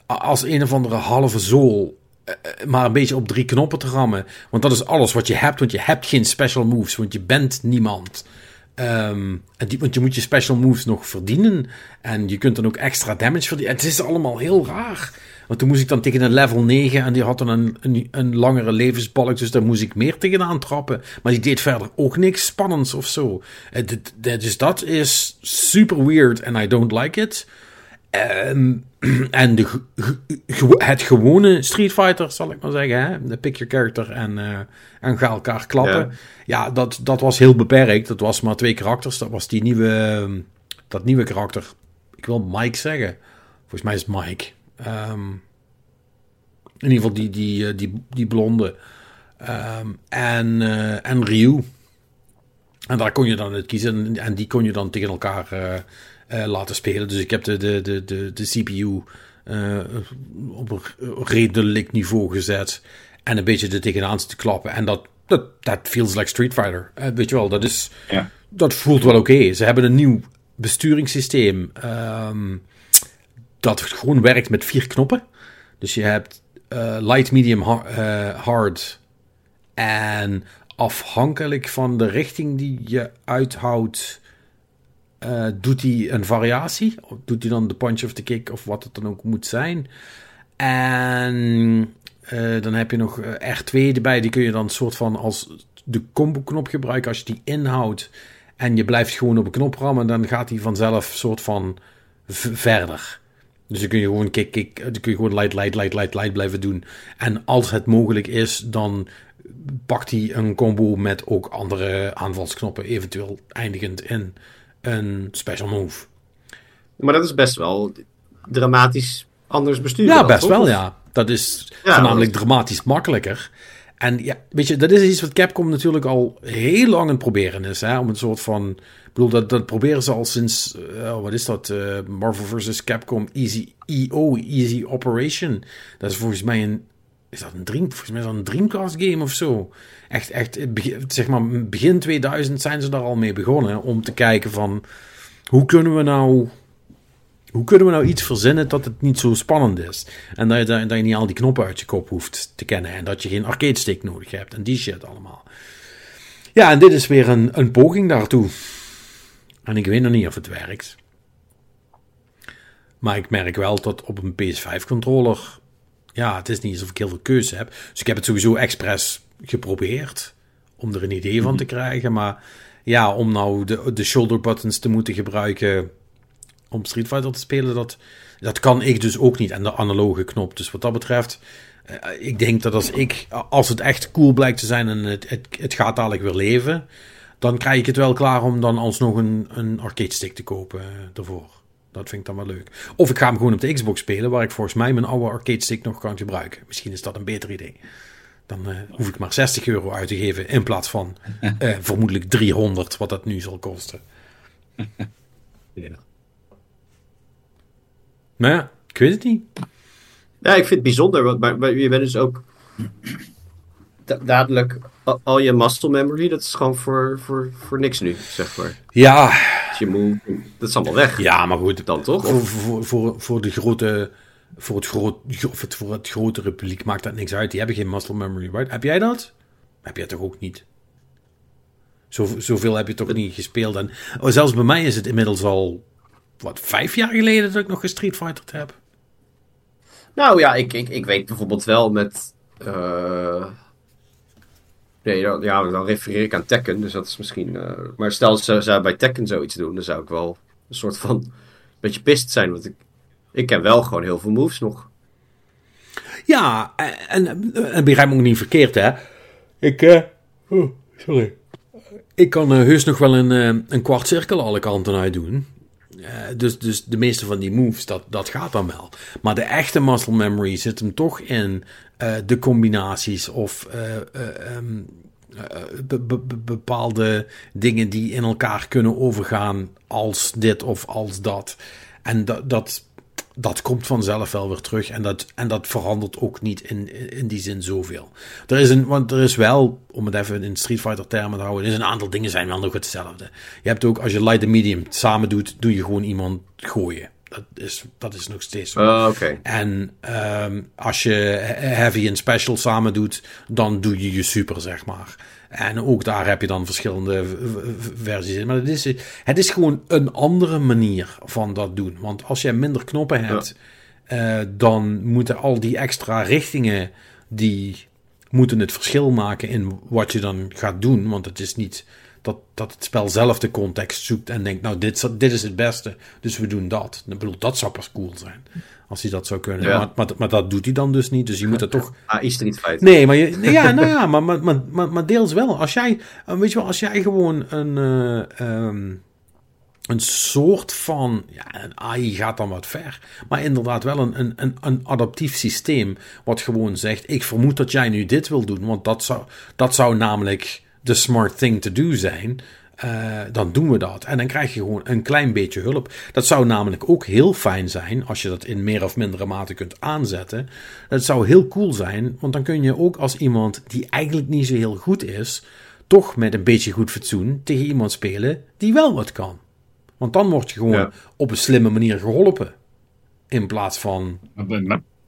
als een of andere halve zool. Eh, maar een beetje op drie knoppen te rammen. Want dat is alles wat je hebt. Want je hebt geen special moves. Want je bent niemand. Ehm, en die, want je moet je special moves nog verdienen. En je kunt dan ook extra damage verdienen. Het is allemaal heel raar. Want toen moest ik dan tegen een level 9 en die had dan een, een, een langere levensbalk. Dus daar moest ik meer tegenaan trappen. Maar die deed verder ook niks spannends of zo. Eh, Dus dat is super weird and I don't like it. Ehm, en de, het gewone Street Fighter, zal ik maar zeggen, hè? de pick your character en, eh, en ga elkaar klappen. Ja, dat, dat was heel beperkt. Dat was maar twee karakters. Dat was die nieuwe, ehm, dat nieuwe karakter. Ik wil Mike zeggen. Volgens mij is het Mike. Ehm, in ieder geval die, die, eh, die, die blonde. En, eh, en Ryu. En daar kon je dan uit kiezen. En, die kon je dan tegen elkaar eh, laten spelen. Dus ik heb de, de, de, de, de CPU eh, op een redelijk niveau gezet. En een beetje er tegenaan te klappen. En dat, dat, dat feels like Street Fighter. Eh, weet je wel, dat is
Ja.
dat voelt wel oké. Ze hebben een nieuw besturingssysteem ehm, dat gewoon werkt met vier knoppen. Dus je hebt light, medium, har- hard. En afhankelijk van de richting die je uithoudt, eh, doet hij een variatie. Doet hij dan de punch of de kick of wat het dan ook moet zijn. En eh, dan heb je nog eh, R2 erbij. Die kun je dan soort van als de combo-knop gebruiken. Als je die inhoudt en je blijft gewoon op een knop rammen, dan gaat hij vanzelf soort van verder. Dus dan kun je gewoon kick, kick, dan kun je gewoon light, light, light, light, light blijven doen. En als het mogelijk is, dan pakt hij een combo met ook andere aanvalsknoppen, eventueel eindigend in een special move.
Maar dat is best wel dramatisch anders bestuurd.
Ja, best
toch?
wel, ja. Dat is
Ja,
voornamelijk
dat-
dramatisch makkelijker. En ja, weet je, dat is iets wat Capcom natuurlijk al heel lang aan het proberen is. Hè? Om een soort van. Ik bedoel, dat, dat proberen ze al sinds. eh, wat is dat? eh, Marvel vs. Capcom Easy EO, Easy Operation. Dat is volgens mij een. Is dat een Dream? Volgens mij is dat een Dreamcast game of zo. Echt, echt. Zeg maar, begin 2000 zijn ze daar al mee begonnen. Om te kijken van. Hoe kunnen we nou hoe kunnen we nou iets verzinnen dat het niet zo spannend is? En dat je, dat dat je niet al die knoppen uit je kop hoeft te kennen. En dat je geen arcade stick nodig hebt. En die shit allemaal. Ja, en dit is weer een, een poging daartoe. En ik weet nog niet of het werkt. Maar ik merk wel dat op een PS5-controller... Ja, het is niet alsof ik heel veel keuze heb. Dus ik heb het sowieso expres geprobeerd. Om er een idee van te krijgen. Maar ja, om nou de, de shoulder buttons te moeten gebruiken om Street Fighter te spelen, dat, dat kan ik dus ook niet. En de analoge knop. Dus wat dat betreft, eh, ik denk dat als ik, als het echt cool blijkt te zijn en het, het, het gaat dadelijk weer leven, dan krijg ik het wel klaar om dan alsnog een, een arcade stick te kopen uh, ervoor. Dat vind ik dan wel leuk. Of ik ga hem gewoon op de Xbox spelen, waar ik volgens mij mijn oude arcade stick nog kan gebruiken. Misschien is dat een beter idee. Dan uh, hoef ik maar 60 euro uit te geven in plaats van uh, vermoedelijk 300, wat dat nu zal kosten.
Ja.
Maar ja, ik weet het niet.
Ja, ik vind het bijzonder, want maar, maar je bent dus ook da- dadelijk al, al je muscle memory, dat is gewoon voor, voor, voor niks nu, zeg maar.
Ja,
Als je dat is allemaal weg.
ja maar goed.
Dan toch?
Voor, voor, voor, voor, de grote, voor, het groot, voor het grotere publiek maakt dat niks uit. Die hebben geen muscle memory, right? Heb jij dat? Heb jij toch ook niet? Zo, zoveel heb je toch niet gespeeld. En oh, zelfs bij mij is het inmiddels al, wat, vijf jaar geleden dat ik nog een Street Fighter heb.
nou ja, ik, ik, ik weet bijvoorbeeld wel met... eh, nee, dan, ja, dan refereer ik aan Tekken, dus dat is misschien... eh, maar stel ze zou bij Tekken zoiets doen, dan zou ik wel een soort van... een beetje pist zijn, want ik, ik ken wel gewoon heel veel moves nog.
Ja, en, en, en begrijp me ook niet verkeerd, hè. Ik, eh, oh, sorry. Ik kan eh, heus nog wel een, eh, een kwart cirkel alle kanten uit doen. Eh, dus, dus de meeste van die moves, dat, dat gaat dan wel. Maar de echte muscle memory zit hem toch in eh, de combinaties of eh, eh, ehm, eh, be- be- be- bepaalde dingen die in elkaar kunnen overgaan als dit of als dat. En dat, dat, dat komt vanzelf wel weer terug. En dat, en dat verandert ook niet in, in die zin zoveel. Er is een, want er is wel, om het even in Street Fighter termen te houden, er is een aantal dingen zijn wel nog hetzelfde. Je hebt ook, als je light en medium samen doet, doe je gewoon iemand gooien. Dat is, dat is nog steeds zo.
Oh, Oké.
En ehm, als je he- heavy en special samen doet, dan doe je je super, zeg maar. En ook daar heb je dan verschillende versies in. Maar het is, het is gewoon een andere manier van dat doen. Want als je minder knoppen hebt, eh, dan moeten al die extra richtingen, die moeten het verschil maken in wat je dan gaat doen. Want het is niet dat, dat het spel zelf de context zoekt en denkt, nou, dit, dit is het beste, dus we doen dat. Ik bedoel, dat zou pas cool zijn, als hij dat zou kunnen.
Ja.
Maar, maar, maar dat doet hij dan dus niet, dus je moet dat toch...
AI Street Fighter.
Nee, maar, je, ja, nou ja, maar, maar, maar, maar, maar deels wel. Als jij, eh, weet je wel, als jij gewoon een, eh, ehm, een soort van, ja, een AI gaat dan wat ver, maar inderdaad wel een, een, een, een adaptief systeem, wat gewoon zegt, ik vermoed dat jij nu dit wil doen, want dat zou, dat zou namelijk de smart thing to do zijn. Eh, dan doen we dat. En dan krijg je gewoon een klein beetje hulp. Dat zou namelijk ook heel fijn zijn als je dat in meer of mindere mate kunt aanzetten. Dat zou heel cool zijn, want dan kun je ook als iemand die eigenlijk niet zo heel goed is, toch met een beetje goed fatsoen tegen iemand spelen die wel wat kan. Want dan word je gewoon
Ja.
op een slimme manier geholpen. In plaats van.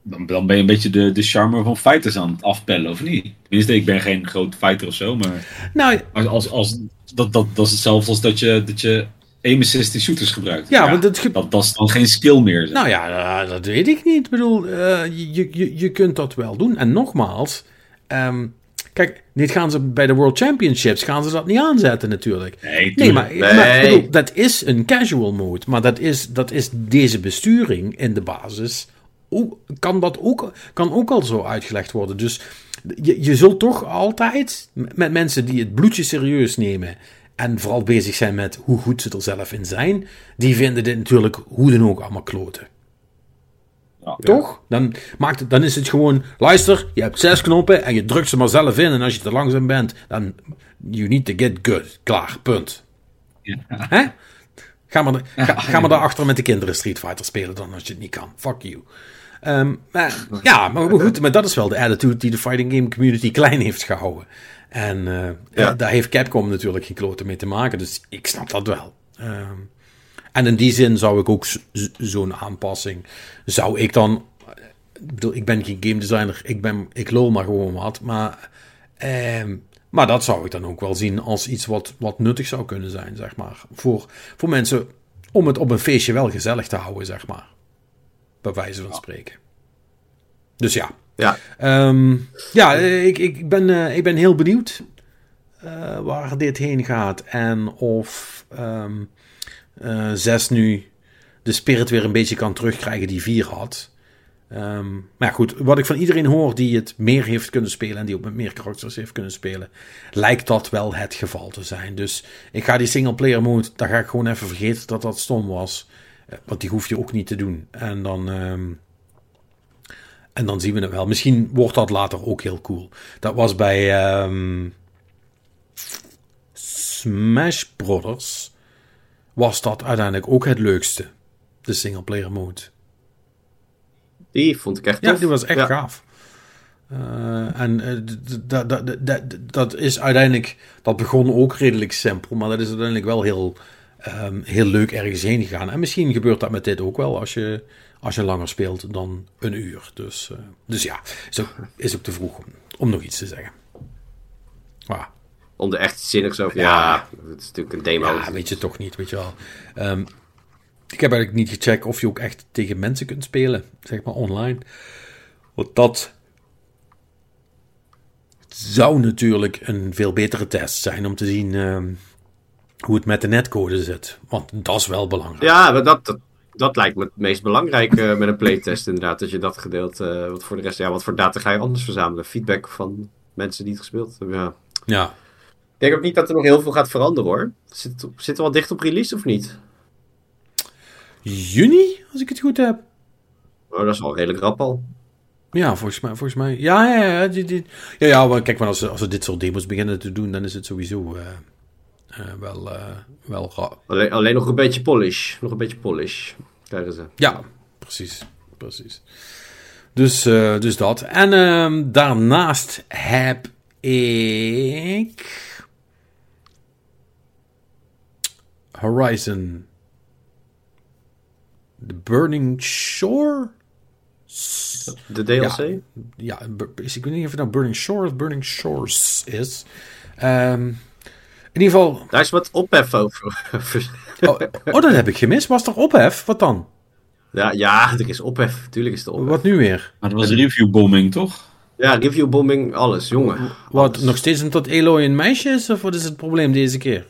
Dan dan ben je een beetje de, de charme van fighters aan het afpellen, of niet? Tenminste, ik ben geen groot fighter of zo, maar
Nou
als, als, als, dat, dat, dat is hetzelfde als dat je, dat je aim assist in shooters gebruikt.
Ja, want ge-
dat, dat is dan geen skill meer. zeg.
Nou ja, eh, dat weet ik niet. Ik bedoel, eh, je, je, je kunt dat wel doen. En nogmaals, ehm, kijk, dit gaan ze bij de World Championships gaan ze dat niet aanzetten natuurlijk.
nee,
maar,
Nee.
maar ik bedoel, dat is een casual mode. Maar dat is, dat is deze besturing in de basis. Ook, kan dat ook, kan ook al zo uitgelegd worden. Dus je, je zult toch altijd met mensen die het bloedje serieus nemen. En vooral bezig zijn met hoe goed ze er zelf in zijn. Die vinden dit natuurlijk hoe dan ook allemaal kloten.
Ja.
Toch? Dan, maakt het, dan is het gewoon, luister, je hebt zes knoppen en je drukt ze maar zelf in. En als je te langzaam bent, dan you need to get good. Klaar, punt.
Ja.
Hè? Ga maar, ga, ga maar daarachter met de kinderen Street Fighter spelen dan als je het niet kan. Fuck you. Ehm, maar, ja, maar goed, maar dat is wel de attitude die de fighting game community klein heeft gehouden. En eh,
Ja.
daar heeft Capcom natuurlijk geen kloten mee te maken, dus ik snap dat wel. Ehm, en in die zin zou ik ook zo'n aanpassing, zou ik dan, ik bedoel, ik ben geen game designer, ik, ben, ik lul maar gewoon wat, maar, ehm, maar dat zou ik dan ook wel zien als iets wat, wat nuttig zou kunnen zijn, zeg maar, voor, voor mensen, om het op een feestje wel gezellig te houden, zeg maar, bij wijze van spreken. Dus ja,
Ja,
Ehm, ja, eh, ik, ik, ben, eh, ik ben heel benieuwd eh, waar dit heen gaat. En of ehm 6 nu de spirit weer een beetje kan terugkrijgen die 4 had. Ehm, maar goed, wat ik van iedereen hoor die het meer heeft kunnen spelen en die ook met meer karakters heeft kunnen spelen, lijkt dat wel het geval te zijn. Dus ik ga die single player mode, daar ga ik gewoon even vergeten dat dat stom was. Eh, Want die hoef je ook niet te doen. En dan, ehm, en dan zien we het wel. Misschien wordt dat later ook heel cool. Dat was bij ehm, Smash Brothers. Was dat uiteindelijk ook het leukste. De single player mode.
Die vond ik echt
Ja,
tof.
die was echt
Ja.
gaaf. Eh, en eh, dat- dat- dat- dat is uiteindelijk, dat begon ook redelijk simpel, maar dat is uiteindelijk wel heel, ehm, heel leuk ergens heen gegaan. En misschien gebeurt dat met dit ook wel als je, als je langer speelt dan een uur. Dus, eh, dus ja, is ook, is ook te vroeg om, om nog iets te zeggen. Maar,
Om er echt zinnigs over.
Ja.
Ja, het is natuurlijk een demo.
ja, weet je toch niet, weet je wel. Ehm, ik heb eigenlijk niet gecheckt of je ook echt tegen mensen kunt spelen, zeg maar online. Want dat zou natuurlijk een veel betere test zijn om te zien ehm, hoe het met de netcode zit. Want dat is wel belangrijk.
Ja, dat, dat, dat lijkt me het meest belangrijk eh, met een playtest inderdaad. Dat je dat gedeeld, eh wat voor de rest, ja, wat voor data ga je anders verzamelen? Feedback van mensen die het gespeeld hebben, ja.
Ja.
Ik denk ook niet dat er nog heel veel gaat veranderen hoor. Zit, zit er wel dicht op release of niet?
Juni, als ik het goed heb.
Oh, dat is wel redelijk rap al.
Ja, volgens mij. Volgens mij ja, ja, ja, ja, ja maar kijk, maar als, ze- als ze dit soort demos beginnen te doen, dan is het sowieso eh, wel, eh, wel ra-
Alleen, alleen nog een beetje polish. Nog een beetje polish. Krijgen ze.
Ja, precies. precies. Dus, eh, dus dat. En ehm, daarnaast heb ik. Horizon. The Burning Shore?
De DLC?
Ja, is- ik weet niet of het nou Burning Shore of Burning Shores is. Ehm, in ieder geval.
Daar is wat ophef over.
Oh, oh, dat heb ik gemist. Was er ophef? Wat dan?
ja, ja, er is ophef. Tuurlijk is er ophef.
Wat nu weer?
Maar dat was reviewbombing, toch?
Ja, reviewbombing, alles, jongen.
Wat,
Alles.
nog steeds omdat Eloy een meisje is? Of wat is het probleem deze keer?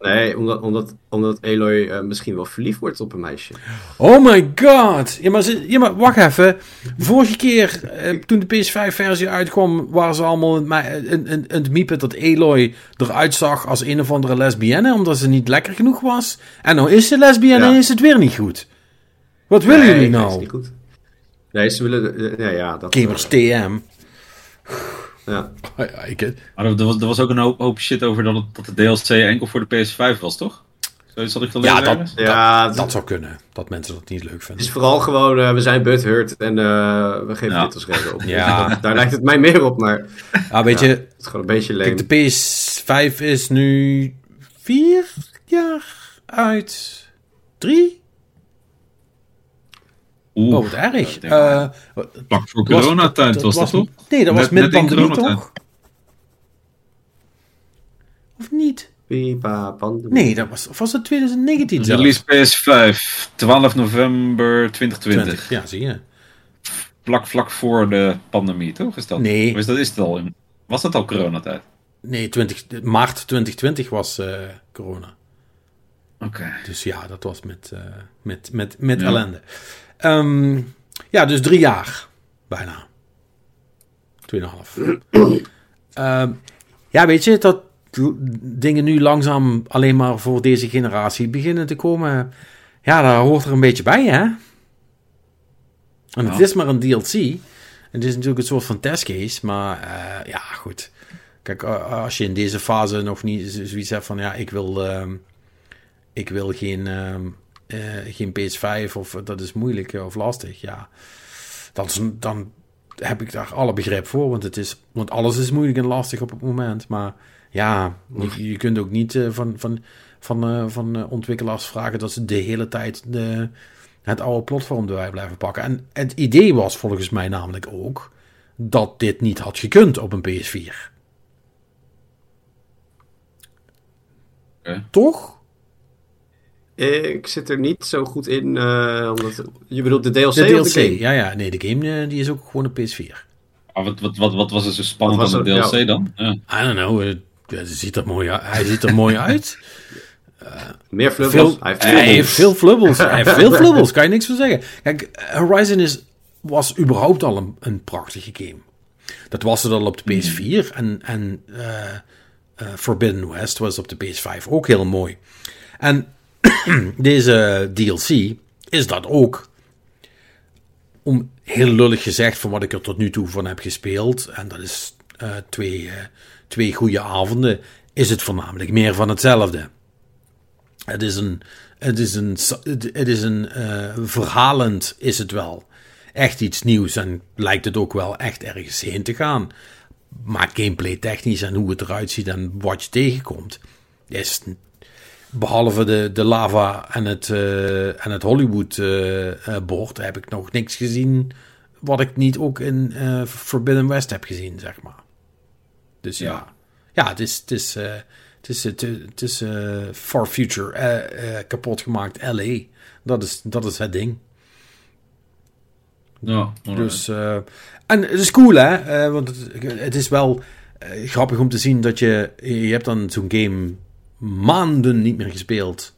Nee, omdat, omdat, omdat Eloy eh, misschien wel verliefd wordt op een meisje.
Oh my god! Ja, maar, ze- ja, maar wacht even. Vorige keer, eh, toen de PS5-versie uitkwam, waren ze allemaal aan het miepen dat Eloy eruit zag als een of andere lesbienne, omdat ze niet lekker genoeg was. En nou is ze lesbienne
Ja.
en is het weer niet goed. Wat willen
Nee,
jullie
dat is
nou?
niet goed. Nee, ze willen... ja, ja, dat...
Gamers
eh,
TM.
Ja.
Oh ja, ik,
Maar er, er was, er was ook een hoop, hoop shit over dat, het, dat de DLC enkel voor de PS5 was, toch? Zo zat ik te lezen
ja, dat?
Ja,
dat,
het-
dat zou kunnen. Dat mensen dat niet leuk
Het
vinden.
is vooral gewoon, eh, we zijn butthurt en eh, we geven
Ja.
dit als reden op.
Ja.
Dat- daar lijkt het mij meer op, maar het
Ja, weet je,
is gewoon een beetje.
Kijk, de PS5 is nu vier jaar uit. Drie?
Oeh,
Oh, wat erg.
wel.
Eh,
Vlak voor
was-
coronatijd was dat, toch?
Nee, dat was
Net-
met pandemie, toch? Of niet?
Pipa, pandemie.
Nee, dat was, of was het 2019 zelfs?
Release PS5, 12 november 2020.
20, ja, zie je.
Vlak, vlak voor de pandemie, toch? Is dat?
Nee.
Is dat, is het al in, was dat al coronatijd?
Nee, 20, maart 2020 was eh, corona.
Oké.
Dus ja, dat was met, eh, met, met, met
Ja.
ellende. Ehm, ja, dus drie jaar. Bijna. Tweeënhalf. Ehm ja, weet je, dat dingen nu langzaam alleen maar voor deze generatie beginnen te komen. Ja, daar hoort er een beetje bij, hè? En het is maar een DLC. Het is natuurlijk een soort van testcase, maar eh, ja, goed. Kijk, als je in deze fase nog niet zoiets hebt van, ja, ik wil, ehm, ik wil geen, geen PS5 of eh, dat is moeilijk eh, of lastig, ja. Dan, is- dan heb ik daar alle begrip voor, want, het is, want alles is moeilijk en lastig op het moment. Maar ja, je, je kunt ook niet eh, van, van, van, eh, van eh, ontwikkelaars vragen dat ze de hele tijd de, het oude platform erbij blijven pakken. En het idee was volgens mij namelijk ook dat dit niet had gekund op een PS4.
Oké.
Toch?
Ik zit er niet zo goed in, eh, omdat... Je bedoelt de DLC
De
of
DLC,
de game?
ja, ja. Nee, de game eh, die is ook gewoon een PS4.
Maar wat, wat, wat, wat was er zo spannend aan de DLC dan? Ja.
I don't know. ja, het ziet er mooi uit. Hij ziet er mooi uit.
Meer flubbels?
Veel,
Hij heeft
hij
flubbels.
heeft veel flubbels. Hij heeft veel flubbels, kan je niks van zeggen. Kijk, Horizon is was überhaupt al een, een prachtige game. Dat was het al op de PS4 en, en Forbidden West was op de PS5 ook heel mooi. En deze DLC is dat ook. Om heel lullig gezegd van wat ik er tot nu toe van heb gespeeld, en dat is eh, twee, twee goede avonden, is het voornamelijk meer van hetzelfde. Het is een, het is een, het is een verhalend is het wel echt iets nieuws en lijkt het ook wel echt ergens heen te gaan. Maar gameplay technisch en hoe het eruit ziet en wat je tegenkomt, is behalve de, de lava en het, uh, en het Hollywood uh, bord heb ik nog niks gezien wat ik niet ook in Forbidden West heb gezien, zeg maar. Dus ja, ja, ja het is, het is, het is, het, het is Far Future kapot gemaakt LA. Dat is, dat is het ding.
Ja,
dus, uh, en het is cool, hè? Uh, want het, het, is wel uh, grappig om te zien dat je... Je hebt dan zo'n game maanden niet meer gespeeld.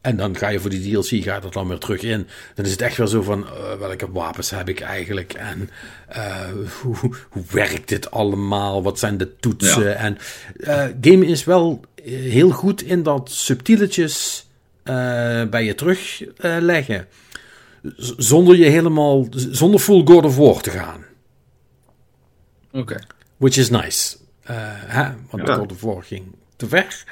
En dan ga je voor die DLC, gaat er dan weer terug in. Dan is het echt wel zo van, welke wapens heb ik eigenlijk? En hoe, hoe werkt dit allemaal? Wat zijn de toetsen? Ja. En game is wel heel goed in dat subtieletjes bij je terugleggen zonder je helemaal, zonder full God of War te gaan.
Oké.
Which is nice. Hè? Want ja. God of War ging te ver.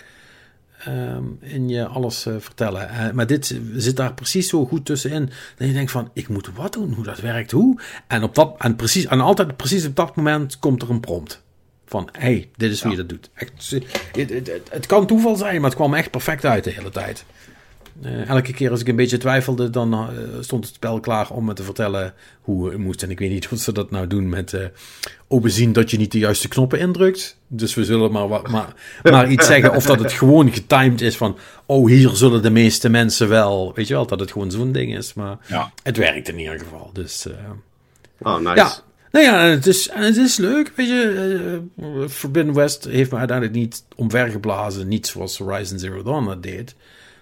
Um, in je alles uh, vertellen. Uh, maar dit zit daar precies zo goed tussenin. Dat je denkt van, ik moet wat doen, hoe dat werkt, hoe. En, op dat, en, precies, en altijd precies op dat moment komt er een prompt. Van, hey, dit is hoe ja. je dat doet. Echt, het, het, het, kan toeval zijn, maar het kwam echt perfect uit de hele tijd. Uh, elke keer als ik een beetje twijfelde, dan uh, stond het spel klaar om me te vertellen hoe het moest. En ik weet niet wat ze dat nou doen met uh, overzien dat je niet de juiste knoppen indrukt. Dus we zullen maar, wat, maar, maar iets zeggen of dat het gewoon getimed is van... Oh, hier zullen de meeste mensen wel... Weet je wel, dat het gewoon zo'n ding is. Maar
ja.
het werkt in ieder geval. Dus,
oh, nice.
Ja. Nou ja, het is, het is leuk, weet je. Forbidden West heeft me uiteindelijk niet omvergeblazen. Niet zoals Horizon Zero Dawn dat deed.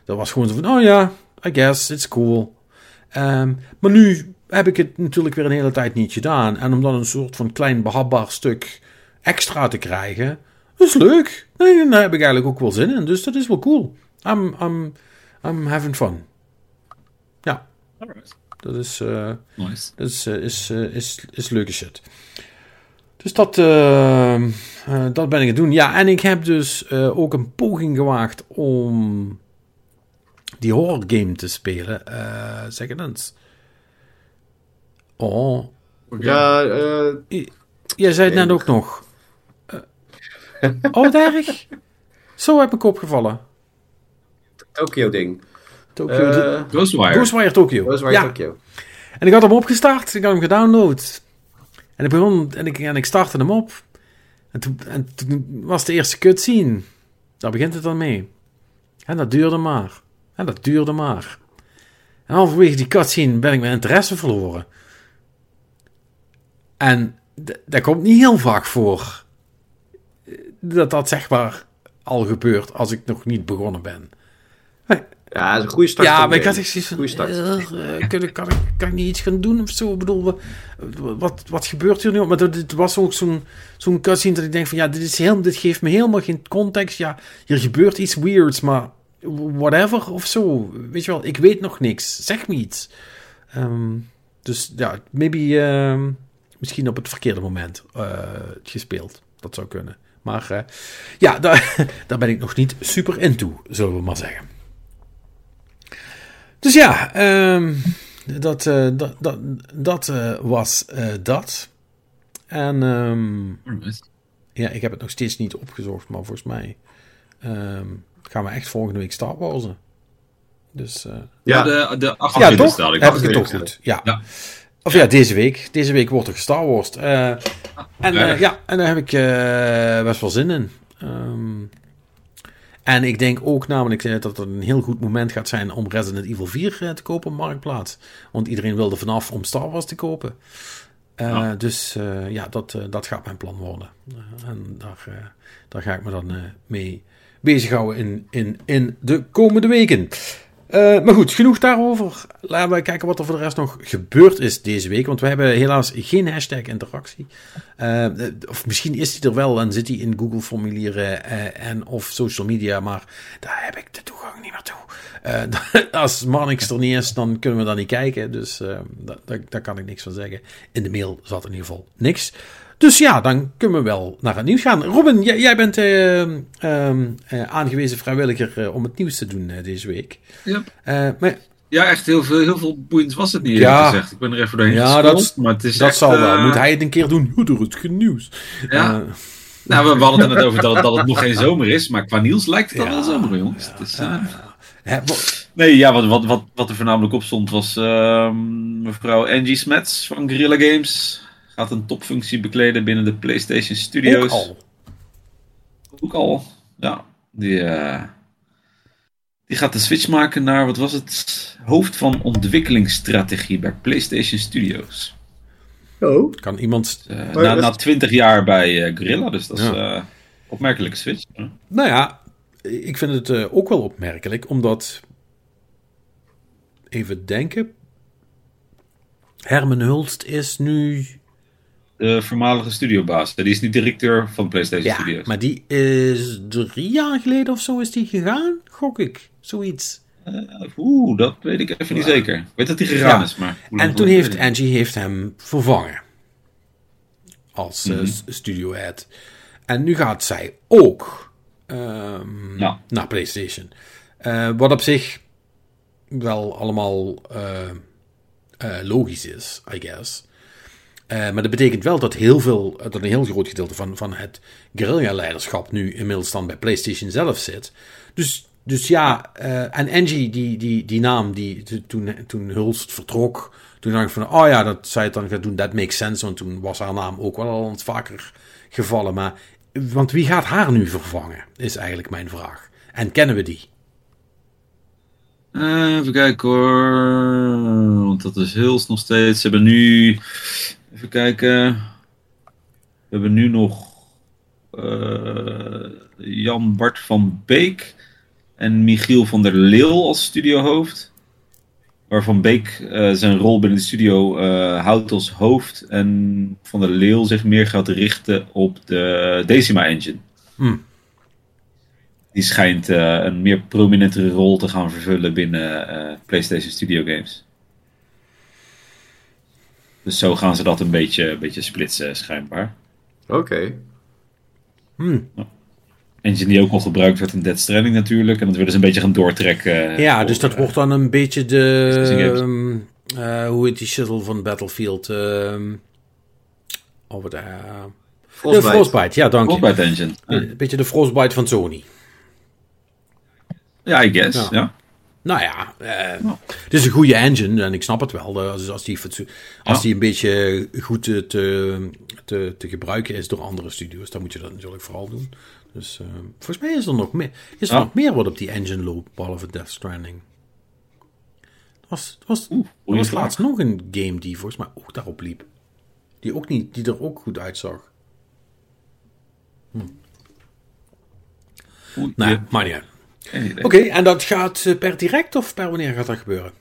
Dat was gewoon zo van, oh ja, I guess, it's cool. Um, maar nu heb ik het natuurlijk weer een hele tijd niet gedaan. En om dan een soort van klein behapbaar stuk extra te krijgen, is leuk. En daar heb ik eigenlijk ook wel zin in. Dus dat is wel cool. I'm, I'm, I'm having fun. Ja.
Alright.
Dat is, uh,
nice.
dat is, uh, is, uh, is, is leuke shit. Dus dat, uh, dat ben ik het doen. Ja, en ik heb dus ook een poging gewaagd om die horror game te spelen. Uh, zeg het eens. Oh.
Ja, uh,
Jij zei het net ook nog. Uh, oh, wat erg. Zo heb ik opgevallen.
Tokyo ding.
Tokyo.
Uh, Ghostwire.
Ghostwire Tokyo.
Ghostwire
ja.
Tokyo.
En ik had hem opgestart. Ik had hem gedownload. En ik begon en ik, en ik startte hem op. En toen, en toen was de eerste cutscene. Daar begint het dan mee. En dat duurde maar. En dat duurde maar. En halverwege die cutscene ben ik mijn interesse verloren. En dat komt niet heel vaak voor. Dat dat zeg maar al gebeurt als ik nog niet begonnen ben.
Ja, dat is een goede start.
Ja, maar ik had echt zoiets van...
Start.
Uh, kan, kan, ik, kan ik niet iets gaan doen of zo? Ik bedoel, wat, wat gebeurt hier nu? Maar het was ook zo'n zo'n cutscene dat ik denk van... Ja, dit, is heel, dit geeft me helemaal geen context. Ja, hier gebeurt iets weirds, maar whatever of zo. Weet je wel, ik weet nog niks. Zeg me iets. Um, dus ja, maybe uh, misschien op het verkeerde moment uh, gespeeld. Dat zou kunnen. Maar uh, ja, daar, daar ben ik nog niet super into, zullen we maar zeggen. Dus ja, um, dat, dat, dat, dat was dat. En um, ja, ik heb het nog steeds niet opgezocht, maar volgens mij um, gaan we echt volgende week Star Warsen. Dus, uh,
ja, de, de
ja, toch? Heb ik het toch goed. Ja. ja. Of ja, deze week. Deze week wordt er gestar Wars. Uh, en uh, ja, en daar heb ik best wel zin in. Um, en ik denk ook namelijk dat het een heel goed moment gaat zijn om Resident Evil 4 te kopen op Marktplaats. Want iedereen wilde vanaf om Star Wars te kopen. Ja. Dus ja, dat, dat gaat mijn plan worden. en daar, daar ga ik me dan mee bezighouden in, in, in de komende weken. Eh, maar goed, genoeg daarover. Laten we kijken wat er voor de rest nog gebeurd is deze week. Want we hebben helaas geen hashtag interactie. Eh, of misschien is die er wel en zit die in Google formulieren eh, en of social media. Maar daar heb ik de toegang niet naartoe. Uh, als Marnix er niet is, dan kunnen we daar niet kijken. Dus daar, daar kan ik niks van zeggen. In de mail zat in ieder geval niks. Dus ja, dan kunnen we wel naar het nieuws gaan. Robin, jij, jij bent uh, uh, aangewezen vrijwilliger om het nieuws te doen deze week.
Ja. maar, ja, echt heel veel, heel veel boeiends was het niet, ja, gezegd. Ik ben er even doorheen
ja, dat, maar het is dat zal wel. Moet hij het een keer doen? Hoe door het nieuws.
Ja. nou, we, hadden het net over dat, dat, het nog geen zomer is, maar qua nieuws lijkt het al wel zomer, jongens. nee, ja, wat, wat, wat, wat er voornamelijk op stond was ehm, mevrouw Angie Smets van Guerrilla Games gaat een topfunctie bekleden binnen de PlayStation Studios.
Ook al.
Ook al, ja. Die, uh, die gaat de switch maken naar, wat was het? Hoofd van ontwikkelingsstrategie bij PlayStation Studios.
Oh. Kan iemand...
Uh, na, na 20 jaar bij uh, Gorilla, dus dat is ja. opmerkelijke switch.
Nou ja, ik vind het ook wel opmerkelijk, omdat... Even denken. Herman Hulst is nu
de voormalige studiobaas. Die is nu directeur van PlayStation
ja,
Studios.
Maar die is drie jaar geleden of zo is die gegaan, gok ik. Zoiets.
Uh, Oeh, dat weet ik even niet zeker. Ik weet dat hij gegaan is, maar...
En toen heeft Angie heeft hem vervangen. Als mm studio head. En nu gaat zij ook um, naar PlayStation. Uh, wat op zich wel allemaal logisch is, I guess. Uh, maar dat betekent wel dat heel veel, dat een heel groot gedeelte van, van het guerrilla-leiderschap nu inmiddels dan bij PlayStation zelf zit. Dus, dus ja, uh, en Angie, die, die, die naam, die toen, toen Hulst vertrok, toen dacht ik van, oh ja, dat zij het dan gaat doen, that makes sense, want toen was haar naam ook wel al vaker gevallen. Maar, want wie gaat haar nu vervangen, is eigenlijk mijn vraag. En kennen we die?
Uh, even kijken hoor. Want dat is Hulst nog steeds. Ze hebben nu Even kijken. We hebben nu nog uh, Jan Bart van Beek en Michiel van der Leeuw als studiohoofd. Waarvan Beek uh, zijn rol binnen de studio uh, houdt als hoofd. En Van der Leeuw zich meer gaat richten op de Decima Engine.
Hmm.
Die schijnt een meer prominentere rol te gaan vervullen binnen PlayStation Studio Games. Dus zo gaan ze dat een beetje, een beetje splitsen, schijnbaar.
Oké. Okay.
Hmm.
Engine die ook al gebruikt werd in Dead Stranding natuurlijk. En dat willen ze een beetje gaan doortrekken.
Ja, dus dat uh, wordt dan een beetje de... Um, uh, hoe heet die shuttle van Battlefield? Um, over de... Uh,
Frostbite.
De Frostbite, ja, dank
Frostbite je. Engine.
Een beetje de Frostbite van Sony.
Ja, I guess, ja. ja.
Nou ja, uh, het is een goede engine en ik snap het wel. Als, als, die, als die een beetje goed te, te, te gebruiken is door andere studios, dan moet je dat natuurlijk vooral doen. Dus uh, volgens mij is er nog meer, is er nog meer wat op die engine loopt, behalve Death Stranding. Er was, was, Oeh, er was laatst nog een game die volgens mij ook daarop liep. Die, ook niet, die er ook goed uitzag. Hm. Nou, ja. maar niet Oké, en dat gaat eh, per direct of per wanneer gaat dat gebeuren?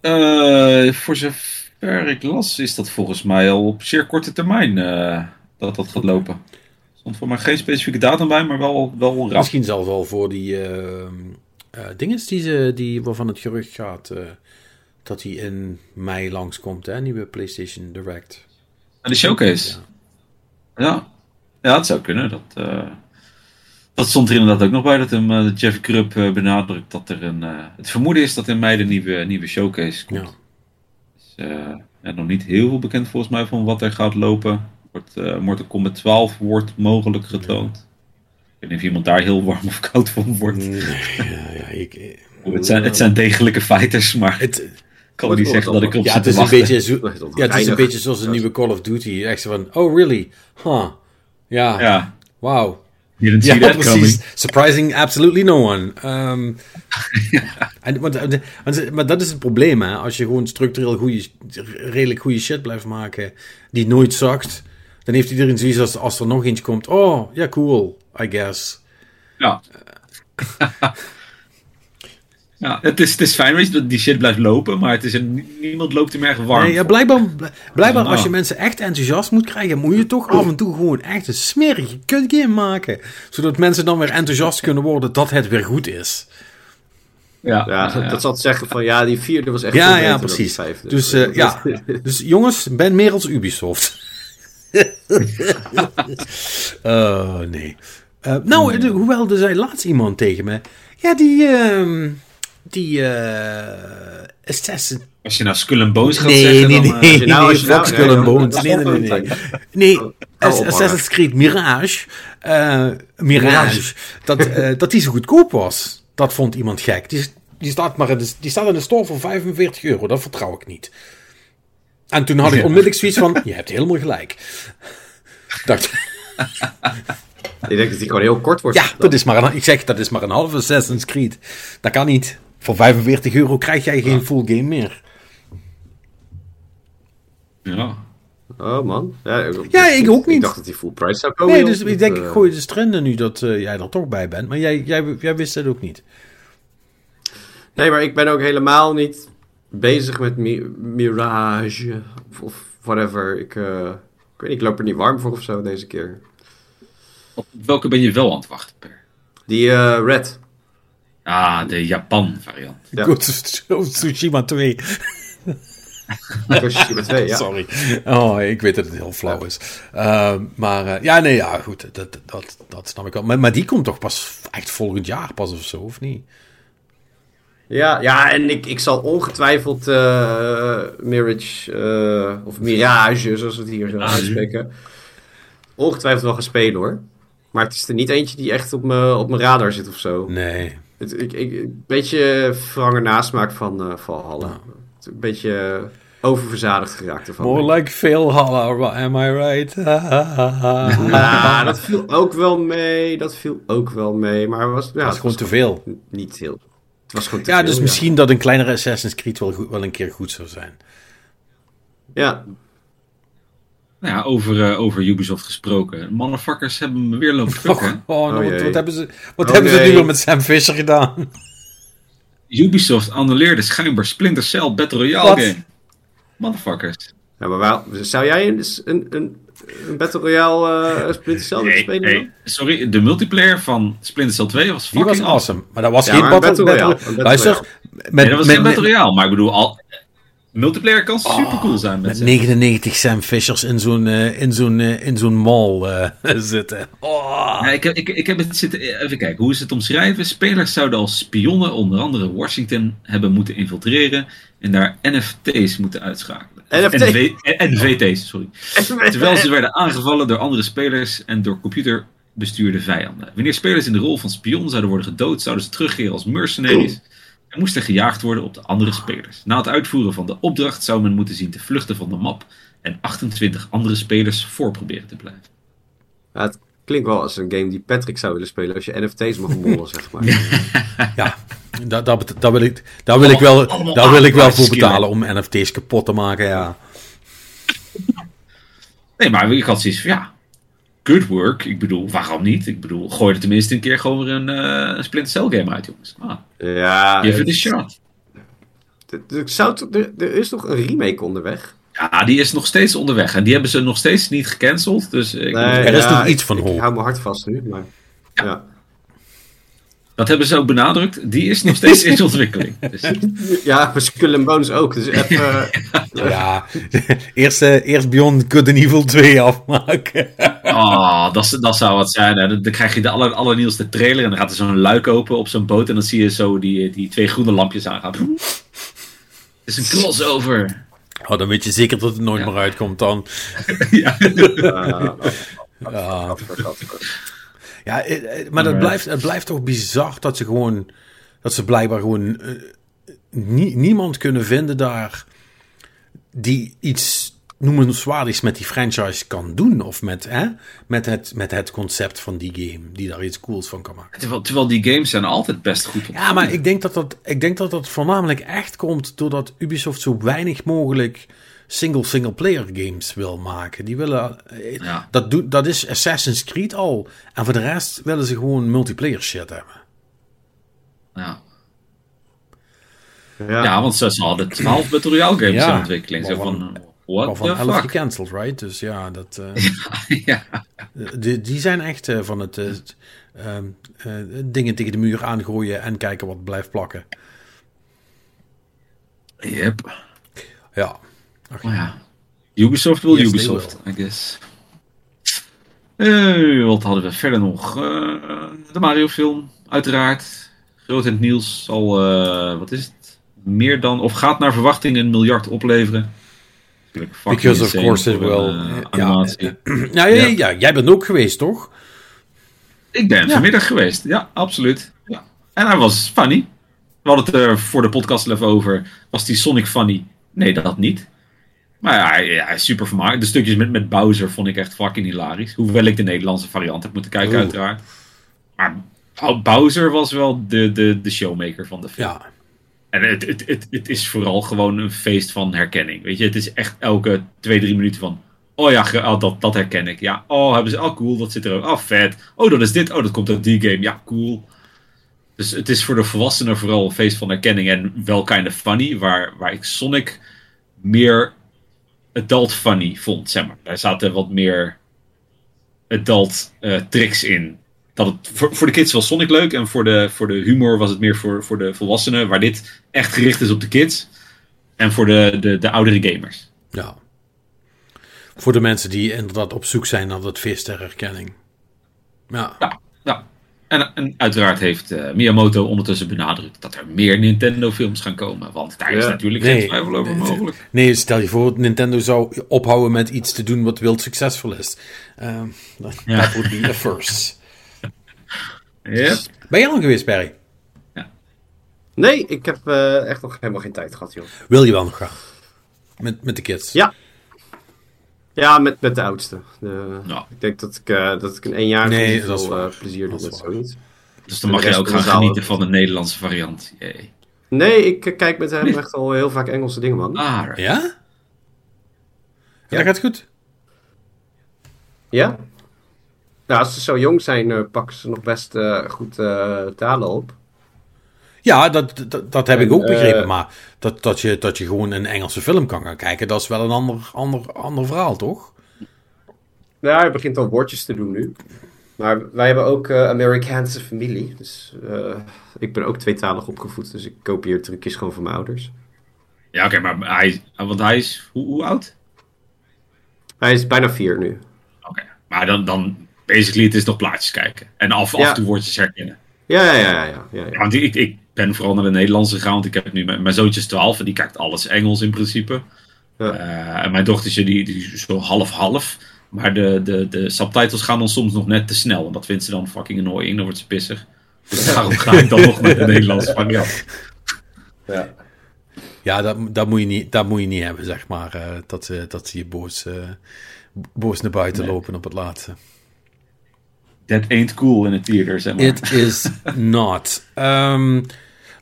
Uh, voor zover ik las, is dat volgens mij al op zeer korte termijn uh, dat dat gaat lopen. Er stond voor mij geen specifieke datum bij, maar wel, wel rap.
Misschien zelfs wel voor die uh, dingen die, ze, die, waarvan het gerucht gaat dat hij in mei langskomt, hè? nieuwe PlayStation Direct.
En de showcase. Ja. ja. Ja, het zou kunnen. Dat, dat stond er inderdaad ook nog bij, dat hem, uh, Jeff Krupp uh, benadrukt dat er een... Uh, het vermoeden is dat in mei de nieuwe, nieuwe showcase komt. Ja. Dus, er nog niet heel veel bekend volgens mij van wat er gaat lopen. Wordt, Mortal Kombat 12 wordt mogelijk getoond. Ik weet niet of iemand daar heel warm of koud van wordt.
Nee, ja, ja, ik,
het, zijn, het zijn degelijke fighters, maar... Het, kan niet zeggen dat ik op
ja, het is een beetje zo, Ja, het is een beetje zoals een nieuwe Call of Duty. Echt zo van, oh really? Huh. Ja.
ja.
Wauw.
Didn't see that coming.
Surprising absolutely no one. Um, en, want, maar dat is het probleem, hè. Als je gewoon structureel goede, redelijk goede shit blijft maken, die nooit zakt, dan heeft iedereen zoiets als, als er nog eentje komt. Oh, ja, cool, I guess.
Ja. Ja, het is, het is fijn weet je, dat die shit blijft lopen, maar het is een, niemand loopt er erg warm.
Nee, ja, blijkbaar, blijkbaar als je mensen echt enthousiast moet krijgen, moet je toch af en toe gewoon echt een smerige kutgame maken. Zodat mensen dan weer enthousiast kunnen worden dat het weer goed is.
ja,
Ja,
ja, ja.
dat zal zeggen van ja, die vierde was echt
Ja,
veel
ja,
beter dan die
precies.
vijfde.
Dus eh, ja, dus jongens, ben meer als Ubisoft. Oh, nee. Eh, nou, de- hoewel er zei laatst iemand tegen me. Ja, die, ehm, die eh Assassin.
Als je nou Skull and Bones gaat
Nee,
zeggen,
nee,
dan...
nee,
eh,
als je nou-
nee,
nou-
fuck Skull
nee,
and Bones. Nee,
is
nee, nee,
wel
nee. Nee,
Oh.
Assassin's Creed Mirage. eh, Mirage. Dat, eh, dat die zo goedkoop was. Dat vond iemand gek. Die, die, staat maar in de, die staat in de store voor 45 euro. Dat vertrouw ik niet. En toen had ik onmiddellijk zoiets van: Je hebt helemaal gelijk. Dacht,
Ik denk dat die gewoon heel kort wordt.
ja, dat is maar een, ik zeg dat is maar een halve Assassin's Creed. Dat kan niet. Voor 45 euro krijg jij geen full game meer.
ja.
Oh man. Ja,
Ja, ik ook niet.
Ik dacht dat die full price zou komen.
Nee, dus ik denk, ik
Eh,
gooi de trenden nu dat eh, jij er toch bij bent. Maar jij, jij, jij wist het ook niet.
Nee, maar ik ben ook helemaal niet bezig met Mi- Mirage of, of whatever. Ik, eh, ik weet niet, ik loop er niet warm voor of zo deze keer.
Op welke ben je wel aan het wachten, Per?
Die eh, Red.
Ah, de Japan variant.
Ja.
Ghost of Tsushima 2.
Ghost of Tsushima 2, ja.
Sorry. Oh, ik weet dat het heel flauw is. Uh, maar uh, ja, nee, ja, goed. Dat, dat, dat snap ik wel. Maar, maar die komt toch pas echt volgend jaar pas of zo, of niet?
Ja, ja en ik, ik zal ongetwijfeld uh, Mirage, uh, of Mirage, zoals we het hier zo uitspreken, ongetwijfeld wel gaan spelen hoor. Maar het is er niet eentje die echt op mijn op mijn radar zit of zo.
Nee.
Het, ik, ik, een beetje verhangen nasmaak van uh, Valhalla.
Ja.
Een beetje oververzadigd geraakt ervan.
More like Valhalla, am I right?
ja, dat viel ook wel mee. Dat viel ook wel mee. Maar was, ja,
dat was gewoon te veel.
Niet heel. Het was gewoon te
ja,
veel,
dus
ja.
misschien dat een kleinere Assassin's Creed wel, goed, wel een keer goed zou zijn.
Ja.
Nou ja, over, uh, over Ubisoft gesproken. Motherfuckers hebben me weer lopen fucken.
Oh, oh,
Oh,
wat, hebben ze, wat
Oh,
hebben ze
nee.
nu met Sam Fisher gedaan?
Ubisoft annuleerde schijnbaar Splinter Cell Battle Royale
Wat?
game. Motherfuckers.
ja maar waar, zou jij een, een, een, een Battle Royale uh, Splinter Cell willen spelen?
sorry, de multiplayer van Splinter Cell 2 was
Die
fucking
was awesome. Maar dat was
Ja,
geen
maar
battle,
Royale,
Luister, met,
Nee, dat was
met,
geen Battle Royale, maar ik bedoel, al, multiplayer kan super cool zijn.
met
Met
99 Sam Fishers in zo'n uh, in zo'n uh, in zo'n mall uh, zitten. Oh.
Ja, ik, heb, ik, ik heb het zitten. Even kijken, hoe is het omschrijven? Spelers zouden als spionnen onder andere Washington hebben moeten infiltreren en daar NFT's moeten uitschakelen.
NFT?
NV, NVT's, sorry. Terwijl ze werden aangevallen door andere spelers en door computerbestuurde vijanden. Wanneer spelers in de rol van spion zouden worden gedood, zouden ze terugkeren als mercenaries en moest er gejaagd worden op de andere spelers. Na het uitvoeren van de opdracht zou men moeten zien te vluchten van de map en 28 andere spelers voor proberen te blijven.
Ja, het klinkt wel als een game die Patrick zou willen spelen als je NFT's mag mollen, zeg maar.
Ja, daar, daar, daar wil ik, daar wil ik wel, daar wil ik wel voor betalen om NFT's kapot te maken. Ja.
Nee, maar ik had zoiets van, ja, good work. Ik bedoel, waarom niet? Ik bedoel, gooi er tenminste een keer gewoon weer een, uh, Splinter Cell game uit, jongens. Ah,
Ja,
give it a shot.
zou er, is toch een remake onderweg?
Ja, die is nog steeds onderweg. En die hebben ze nog steeds niet gecanceld. Dus ik,
Er is nog iets
ik-
van
ik,
hoop.
hou mijn hart vast nu, maar... Ja.
Dat hebben ze ook benadrukt. Die is nog steeds in ontwikkeling. Dus,
Ja, maar Skull and Bones ook. Dus even...
ja, eerst, uh, eerst Beyond Good and Evil 2 afmaken.
oh, dat, dat zou wat zijn. hè. Dan, dan krijg je de aller, allernieuwste trailer. En dan gaat er zo'n luik open op zo'n boot. En dan zie je zo die, die twee groene lampjes aangaan. Het is een crossover.
Oh, dan weet je zeker dat het nooit
Ja.
meer uitkomt dan.
ja.
Uh,
Ja, ja eh, eh, maar dat blijft, het blijft toch bizar dat ze gewoon... Dat ze blijkbaar gewoon... eh, nie- niemand kunnen vinden daar... Die iets noemenswaardigs met die franchise kan doen. Of met, hè, met, het, met het concept van die game. Die daar iets cools van kan maken.
Terwijl, terwijl die games zijn altijd best goed op.
Ja, maar ik denk dat dat, ik denk dat dat voornamelijk echt komt doordat Ubisoft zo weinig mogelijk single single player games wil maken. Die willen, eh,
Ja.
dat, doet, dat is Assassin's Creed al. En voor de rest willen ze gewoon multiplayer shit hebben.
Ja.
Ja.
Ja, want ze, hadden 12 Battle Royale games
Ja.
in ontwikkeling. Zo van, what
Waarvan
the
11
fuck?
gecanceld, right? Dus ja, dat, eh,
ja.
die, die zijn echt eh, van het eh, ehm, eh, dingen tegen de muur aangooien en kijken wat blijft plakken.
Yep.
Ja.
Maar ja, Ubisoft wil
Yes,
Ubisoft, I guess. Eh, wat hadden we verder nog? Eh, de Mario film, uiteraard. Groot in het nieuws zal, eh, wat is het? Meer dan, of gaat naar verwachting een miljard opleveren.
Because of course it will.
een.
Ja, ja, ja, jij bent ook geweest, toch?
Ik ben vanmiddag geweest, ja, absoluut. Ja. En hij was funny. We hadden het er voor de podcast even over. Was die Sonic funny? Nee, dat niet. Maar ja, is super vermaakt. De stukjes met, met Bowser vond ik echt fucking hilarisch. Hoewel ik de Nederlandse variant heb moeten kijken,
Oeh.
uiteraard. Maar Bowser was wel de, de, de showmaker van de film.
Ja.
En het, het, het, het is vooral gewoon een feest van herkenning. Weet je, het is echt elke twee, drie minuten van. Oh ja, oh, dat, dat herken ik. Ja, oh, hebben ze. Oh, cool, dat zit er ook. Oh, vet. Oh, dat is dit. Oh, dat komt uit die game. Ja, cool. Dus het is voor de volwassenen vooral een feest van herkenning. En wel kind of funny. Waar, waar ik Sonic meer adult funny vond, zeg maar. Daar zaten wat meer adult eh, tricks in. Dat het, voor, voor de kids was Sonic leuk. En voor de, voor de humor was het meer voor, voor de volwassenen. Waar dit echt gericht is op de kids. En voor de, de, de oudere gamers.
Ja. Voor de mensen die inderdaad op zoek zijn naar dat feest der herkenning. Ja.
Ja, ja. En, en uiteraard heeft eh, Miyamoto ondertussen benadrukt dat er meer Nintendo-films gaan komen. Want daar is
Ja.
natuurlijk
Nee.
geen twijfel over mogelijk.
Nee, stel je voor, Nintendo zou ophouden met iets te doen wat wild succesvol is. Ehm dat
Ja.
that would be a first.
Yep.
Ben je al geweest, Barry?
Nee, ik heb eh, echt nog helemaal geen tijd gehad, joh.
Wil je wel nog gaan? Met, met de kids?
Ja. Ja, met, met de oudste. De-
Ja.
Ik denk dat ik, eh, dat ik in één jaar
Nee,
veel eh, plezier doe
Dat is
met zoiets.
Dus dan
En
mag
rest
ook gaan
zaal
genieten van de Nederlandse variant. Jee.
Nee, ik eh, kijk met hem echt al heel vaak Engelse dingen, man.
Ah, right.
Ja? Ja,
Ja.
dat gaat goed.
Ja? Nou, als ze zo jong zijn, eh, pakken ze nog best goed eh, talen op.
Ja, dat, dat, dat heb
En,
ik ook begrepen.
eh,
maar dat, dat, je, dat je gewoon een Engelse film kan gaan kijken, dat is wel een ander, ander, ander verhaal, toch?
Ja, hij begint al woordjes te doen nu. Maar wij hebben ook eh, Amerikaanse familie. Dus eh, ik ben ook tweetalig opgevoed. Dus ik kopieer trucjes gewoon van mijn ouders.
Ja, oké, maar hij, want hij is hoe, hoe oud?
Hij is bijna vier nu.
Oké, maar dan, dan basically het is nog plaatjes kijken. En af, af en toe woordjes herkennen.
Ja, ja, ja, ja. ja,
Ja,
ja.
want ik, ik ben vooral naar de Nederlandse gegaan, want ik heb nu mijn, mijn zoontje is 12 en die kijkt alles Engels in principe.
Ja.
Eh, en mijn dochtertje die, die is zo half-half. Maar de, de, de subtitles gaan dan soms nog net te snel. En dat vindt ze dan fucking annoying, dan wordt ze pissig. Dus daarom ga ik dan nog naar de Nederlandse variant.
ja.
Ja, dat, dat, moet je niet, dat moet je niet hebben, zeg maar. eh, dat, ze dat ze je boos, eh, boos naar buiten
Nee.
lopen op het laatste.
That ain't cool in het theater, zeg maar.
It is not. Ehm,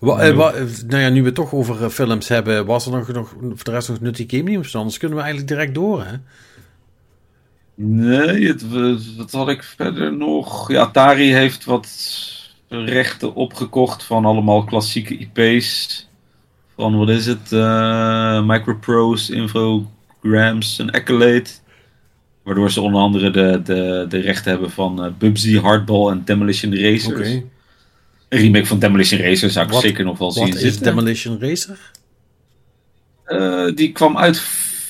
wa- eh, wa- nou ja, nu we het toch over eh, films hebben, was er nog, nog voor de rest nog nutty game nieuws? Anders kunnen we eigenlijk direct door, hè?
Nee, het, wat had ik verder nog? Ja, Atari heeft wat rechten opgekocht van allemaal klassieke IP's. Van wat is het? eh Microprose, Infograms en Accolade. Waardoor ze onder andere de, de, de rechten hebben van eh, Bubsy, Hardball en Demolition Racers.
Oké.
Een remake van Demolition Racers zou ik
Wat-
zeker nog wel zien
Wat is. Demolition Racer?
Eh, die kwam uit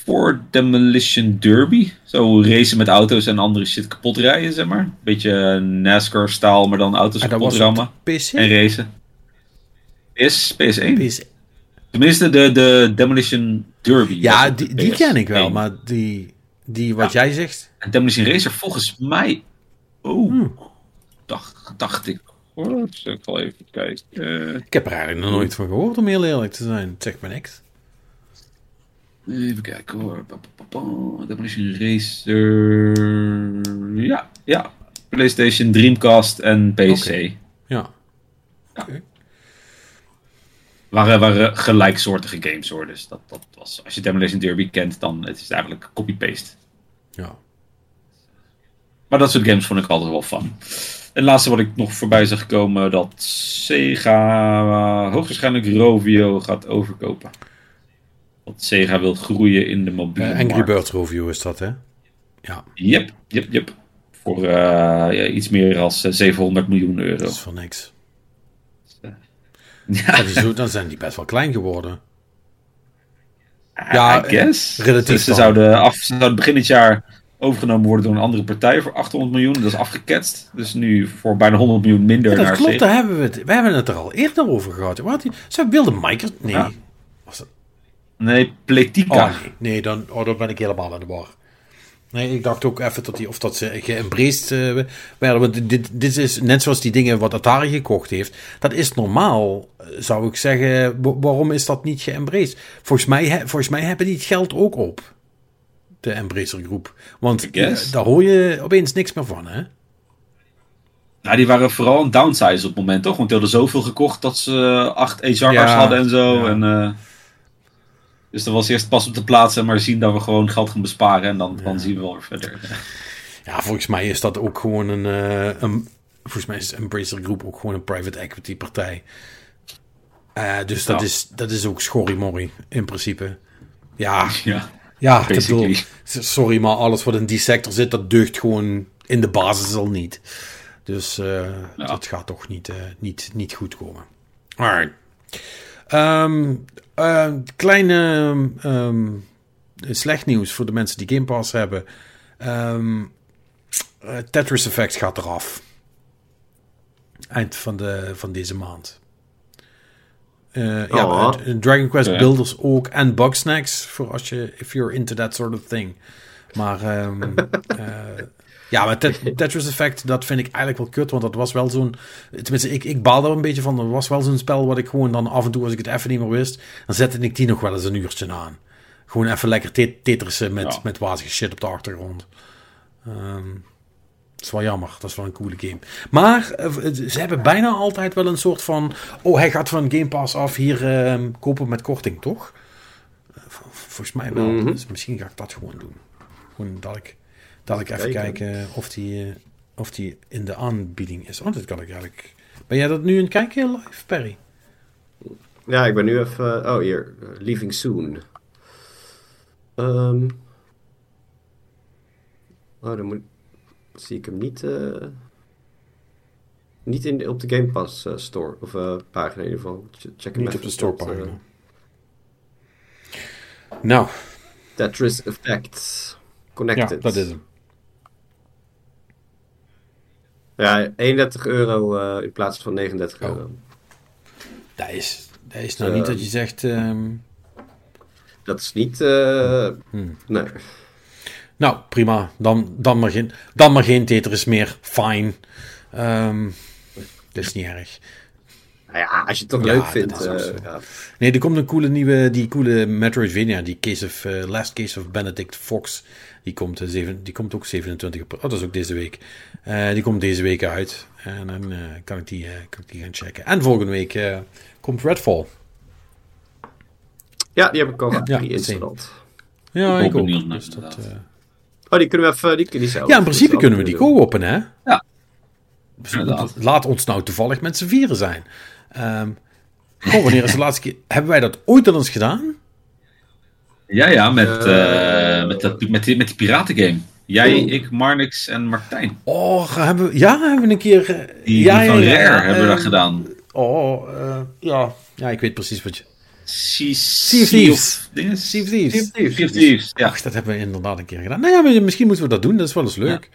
voor Demolition Derby. Zo racen met auto's en andere shit kapot rijden, zeg maar. Beetje NASCAR-staal, maar dan auto's
Ah,
kapot rammen en racen. PS, PS1.
PC.
Tenminste, de, de Demolition Derby.
Ja, die, die ken ik wel,
PS1.
maar die, die wat jij zegt...
En Demolition Racer, volgens mij... Oh,
Hmm.
dacht, dacht ik. Zal ik wel even kijken. Eh,
Ik heb er eigenlijk nog nooit van gehoord, om heel eerlijk te zijn. Zegt me niks.
Even kijken hoor. Demolition Racer. Ja, ja. PlayStation, Dreamcast en PC.
Ja.
Waren, waren gelijksoortige games hoor. Dus dat, dat was, als je Demolition Derby kent, dan het is het eigenlijk copy-paste.
Ja.
maar dat soort games vond ik altijd wel fun. En het laatste wat ik nog voorbij zag komen, dat Sega hoogstwaarschijnlijk Rovio gaat overkopen. Want Sega wil groeien in de mobiele
Uh, Angry Review is dat, hè? Ja,
Yep, yep, yep. Voor eh, ja, iets meer dan 700 miljoen euro.
dat is voor niks.
Ja,
Dat is dan zijn die best wel klein geworden. Ja,
I guess.
relatief
Ze, zouden, af, ze zouden begin dit jaar overgenomen worden door een andere partij voor 800 miljoen. Dat is afgeketst. Dus nu voor bijna 100 miljoen minder
Ja, dat
naar
klopt, daar hebben we het. We hebben het er al eerder over gehad. Wat, ze wilden Microsoft... Nee.
Ja.
Was?
Nee, Pletica.
Oh, nee. Nee, dan, oh, dan ben ik helemaal aan de war. Nee, ik dacht ook even dat die, of dat ze geëmbraced eh, werden. Want dit, dit is net zoals die dingen wat Atari gekocht heeft. Dat is normaal, eh, zou ik zeggen. Wa- waarom is dat niet geëmbraced? Volgens mij, volgens mij hebben die het geld ook op. De Embracer groep. Want eh, daar hoor je opeens niks meer van, hè?
Nou, die waren vooral een downsize op het moment, toch? Want die hadden zoveel gekocht dat ze acht HR's
Ja,
hadden en zo.
ja.
En, eh, dus dat was eerst pas op de plaats en maar zien dat we gewoon geld gaan besparen. En dan, dan zien we wel weer verder.
Ja, volgens mij is dat ook gewoon een, eh, een volgens mij is Embracer Group ook gewoon een private equity partij. Eh, dus dat,
Ja.
is, dat is ook schorrimorrie in principe. Ja,
Ja,
ja ik bedoel, sorry, maar alles wat in die sector zit, dat deugt gewoon in de basis al niet. Dus
Ja.
dat gaat toch niet, eh, niet, niet goed komen. Alright. Ehm, eh, kleine ehm, slecht nieuws voor de mensen die Game Pass hebben. Ehm, eh, Tetris Effect gaat eraf. Eind van, de, van deze maand. Eh, ja,
Oh.
Dragon Quest
Ja.
Builders ook. En Bugsnacks, voor als je, if you're into that sort of thing. Maar, ehm, eh, ja, maar Tet- Tetris Effect, dat vind ik eigenlijk wel kut. Want dat was wel zo'n, tenminste, ik, ik baal er een beetje van. Dat was wel zo'n spel wat ik gewoon dan af en toe, als ik het even niet meer wist, dan zette ik die nog wel eens een uurtje aan. Gewoon even lekker te- tetrissen met,
Ja.
met wazige shit op de achtergrond. Ehm, dat is wel jammer. Dat is wel een coole game. Maar eh, ze hebben bijna altijd wel een soort van... Oh, hij gaat van Game Pass af. Hier ehm, kopen met korting, toch? Eh, volgens mij wel.
Mhm.
Dus misschien ga ik dat gewoon doen. Gewoon dat ik, dat ik even
Kijken.
kijken of die, eh, of die in de aanbieding is. Oh, dat kan ik eigenlijk... Ben jij dat nu het kijken live, Perry?
Ja, ik ben nu even... Oh, hier. eh, Leaving Soon. Ehm. Oh, dan moet... zie ik hem niet... eh, niet in, op de Game Pass eh, store. Of eh, pagina in ieder geval. Ch- Check hem
Niet op de store
dat,
pagina. Nou,
Tetris Effect.
ja,
Connected.
dat is hem.
Ja, 31 euro in plaats van 39
Oh.
euro.
Dat is, dat is nou
Ehm.
niet dat je zegt... ehm,
Dat is niet...
Hmm.
Nee.
Nou, prima. Dan, dan, maar, geen, dan maar geen Tetris meer. Fine. Ehm dat is niet erg.
Nou ja, als je het toch
Ja,
leuk vindt.
is ook
eh,
zo.
ja.
Nee, er komt een coole nieuwe, die coole Metroidvania, die case of, eh, Last Case of Benedict Fox. Die komt, eh, zeven, die komt ook 27 april. Oh, dat is ook deze week. Eh, die komt deze week uit. En dan eh, kan, ik die, eh, kan ik die gaan checken. En volgende week eh, komt Redfall.
ja, die heb ik al
Ja,
geïnstalleerd.
Ja,
Ik
ook. Dus dat, eh,
Oh, die kunnen we even... Die, die zelf.
ja, in principe kunnen we die co-open, hè?
Ja.
Dus
Inderdaad.
Laat ons nou toevallig met z'n vieren zijn. Ehm goh, wanneer is de laatste keer... Hebben wij dat ooit al eens gedaan?
Ja, ja, met,
Eh,
eh, met, dat, met, die, met die piratengame. Jij,
Oeh.
ik, Marnix en Martijn.
Oh, hebben we... Ja, hebben we een keer... eh,
Die,
ja,
die van
ja,
Rare
ja,
hebben we dat gedaan.
Oh, eh, ja. Ja, ik weet precies wat je...
Sea,
Thieves. Sea Thieves.
Ja.
Ach, dat hebben we inderdaad een keer gedaan. Nou ja, misschien moeten we dat doen. Dat is wel eens leuk.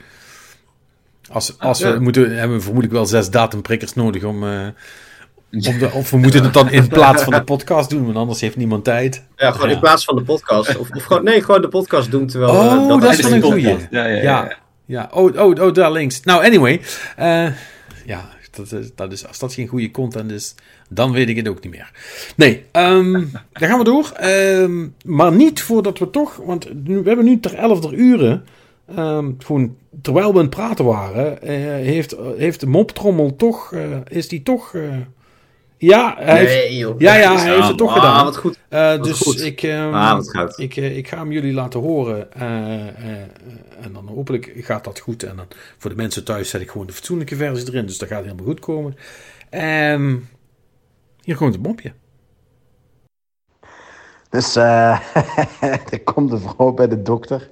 Als, als
Ja.
we moeten, hebben we vermoedelijk wel zes datumprikkers nodig om... eh, om de, of we moeten het dan in plaats van de podcast doen, want anders heeft niemand tijd.
Ja, gewoon
Ja.
in plaats van de podcast. Of, of gewoon, nee, gewoon de podcast doen terwijl...
Oh,
eh,
dat is
tijdens
wel een
de
goeie.
podcast-
Ja, ja, ja.
Ja, ja. Oh, oh, oh, daar links. Nou, anyway. eh, ja, dat is, dat is, als dat geen goede content is, dan weet ik het ook niet meer. Nee, ehm dan gaan we door. Ehm, maar niet voordat we toch, want we hebben nu ter 11 uren, ehm, gewoon terwijl we aan het praten waren, eh, heeft, heeft de moptrommel toch, eh, is die toch, eh, Ja, hij heeft,
Nee, joh.
ja, ja, hij heeft het toch
ah,
gedaan.
wat goed.
Eh,
Wat
dus
goed.
ik, ehm,
Ah,
ik, eh, ik ga hem jullie laten horen. eh, eh, en dan hopelijk gaat dat goed. En dan voor de mensen thuis zet ik gewoon de fatsoenlijke versie erin. Dus dat gaat helemaal goed komen. Ehm, hier komt een bompje.
Dus eh er komt een vrouw bij de dokter.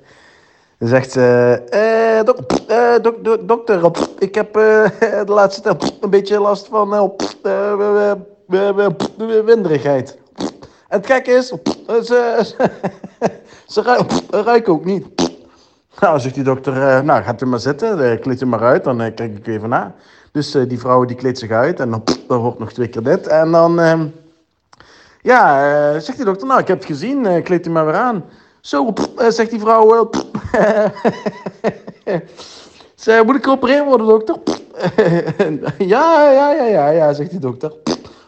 Dan zegt ze: eh, eh, dok, dok- Dokter, ik heb eh, de laatste tijd een beetje last van eh, eh, winderigheid. En het gekke is, eh, ze, ze, ze ruiken ook niet. Nou, zegt die dokter, nou gaat u maar zitten, kleed u maar uit, dan kijk ik even na. Dus die vrouw die kleedt zich uit en dan, hoort nog twee keer dit. En dan. ehm, ja, zegt die dokter, nou, ik heb het gezien, kleed u maar weer aan. Zo, pff, eh, zegt die vrouw, eh, pff, Ze, moet ik geopereerd worden, dokter? Ja, ja, ja, ja, ja, zegt die dokter.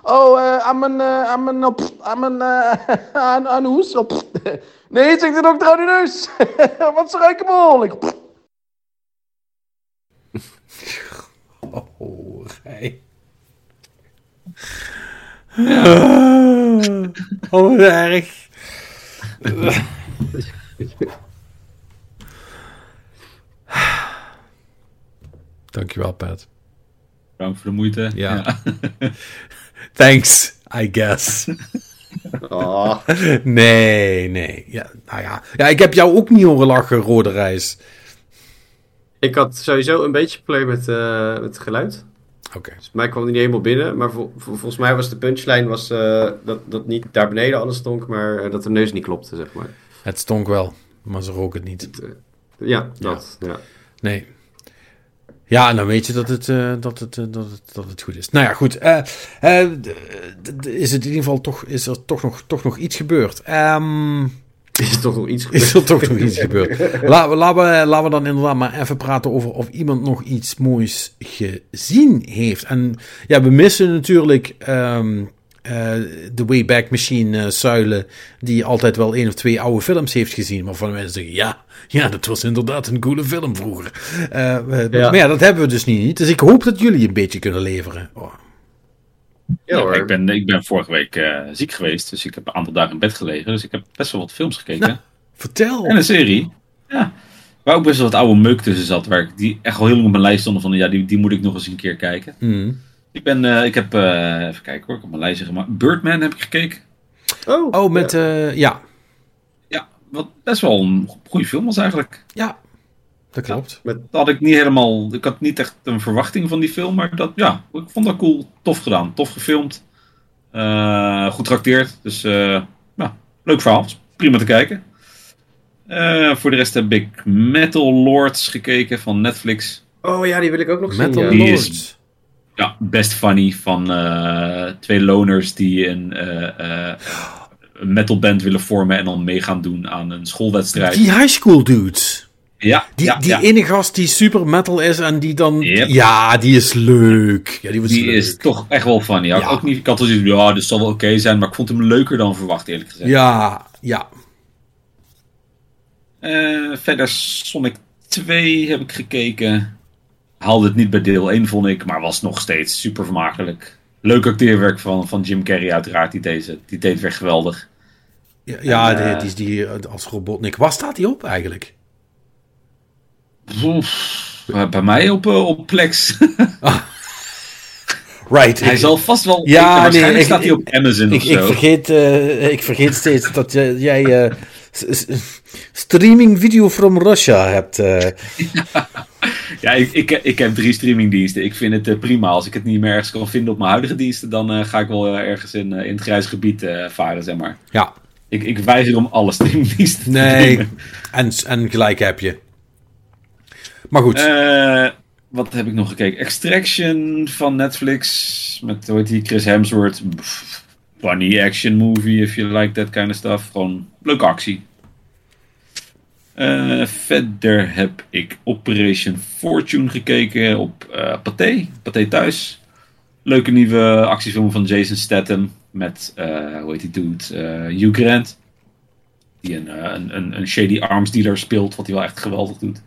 Oh, eh, aan mijn, eh, aan mijn, aan mijn, eh, aan, aan hoes? Nee, zegt de dokter, aan uw neus. Want ze ruiken behoorlijk.
Oh, hij. Oh, erg. Dankjewel, Pat.
Bedankt voor de moeite.
Ja. Thanks, I guess.
Ah,
Nee, nee. Ja, nou ja. ja, ik heb jou ook niet horen lachen, Rode Reis.
ik had sowieso een beetje probleem met, eh, met het geluid.
Oké.
Dus mij kwam die niet helemaal binnen. Maar vol- vol- volgens mij was de punchline was, eh, dat, dat niet daar beneden alles stonk, maar eh, dat de neus niet klopte, zeg maar.
Het stonk wel, maar ze rook het niet.
Eh, ja, dat. Ja.
Nee. Ja, en dan weet je dat het, eh, dat het, eh, dat het, dat het goed is. Nou ja, goed. is het in ieder geval toch, is er toch nog, toch nog iets gebeurd? Ehm,
Is toch nog iets
is er toch nog iets gebeurd? Laten we, laten, we, laten we dan inderdaad maar even praten over of iemand nog iets moois gezien heeft. En ja, we missen natuurlijk ehm, eh, de Wayback Machine eh, Zuilen, die altijd wel één of twee oude films heeft gezien. Waarvan mensen zeggen, ja, ja, dat was inderdaad een coole film vroeger. Eh, we-
Ja.
Maar ja, dat hebben we dus niet. Dus ik hoop dat jullie een beetje kunnen leveren. Oh.
Ja, hoor.
ik, ben, ik ben vorige week eh, ziek geweest, dus ik heb een aantal dagen in bed gelegen. Dus ik heb best wel wat films gekeken.
Nou. Vertel.
En een serie. Ja. Waar ook best wel wat oude meuk tussen zat. Waar ik, die echt al heel lang op mijn lijst stonden van ja, die, die moet ik nog eens een keer kijken.
Mm.
Ik ben, eh, ik heb, eh, even kijken hoor, ik heb mijn lijstje gemaakt. Birdman heb ik gekeken.
Oh,
Oh, met,
ja.
ja. ja,
Ja, wat best wel een goede film was eigenlijk.
ja, dat klopt.
Dat had ik niet helemaal, ik had niet echt een verwachting van die film. Maar dat, ja, ik vond dat cool. Tof gedaan. Tof gefilmd. Eh, goed trakteerd. Dus, eh, ja, leuk verhaal. Prima te kijken. Eh, voor de rest heb ik Metal Lords gekeken van Netflix.
oh ja, die wil ik ook nog
Metal
zien. Ja.
Is-
Lords.
Ja, best funny van eh, twee loners die een, eh, eh, een metalband willen vormen en dan mee gaan doen aan een schoolwedstrijd.
Die high school dudes.
ja,
Die,
ja,
die
ja.
ene gast die super metal is en die dan...
Yep.
Ja, die is leuk. Ja, die was
die
leuk.
is toch echt wel funny. Ik ook niet, ik had zoiets van, ja, dit zal wel oké zijn, maar ik vond hem leuker dan verwacht, eerlijk gezegd.
Ja, ja.
Eh, verder Sonic 2 heb ik gekeken. Haalde het niet bij deel 1, vond ik, maar was nog steeds super vermakelijk. Leuk acteerwerk van, van Jim Carrey uiteraard, die, deze, die deed weer geweldig.
Ja, ja
En,
die,
eh,
is die eh, als Robotnik. Waar staat die op eigenlijk?
Bij mij op, eh, op Plex.
Right.
Hij
ik,
zal vast wel.
Ja,
ik- waarschijnlijk
nee, ik-
staat hij op Amazon
ik,
of
ik, vergeet, eh, ik vergeet steeds dat jij, eh, streaming video from Russia hebt. eh.
Ja, ik, ik, ik heb drie streamingdiensten. Ik vind het eh, prima. Als ik het niet meer ergens kan vinden op mijn huidige diensten, dan eh, ga ik wel ergens in, in het grijs gebied eh, varen, zeg maar.
ja,
Ik, ik weiger om alle streamingdiensten te
nee.
nemen.
En, en gelijk heb je. Maar goed.
Eh, wat heb ik nog gekeken? Extraction van Netflix. Met, hoe heet die, Chris Hemsworth. Pff, Funny action movie, if you like that kind of stuff. Gewoon leuke actie. Eh, verder heb ik Operation Fortune gekeken op eh Pathé. Pathé thuis. Leuke nieuwe actiefilm van Jason Statham. Met, eh, hoe heet die dude? Hugh Grant. Die een, een, een, een shady arms dealer speelt. Wat hij wel echt geweldig doet.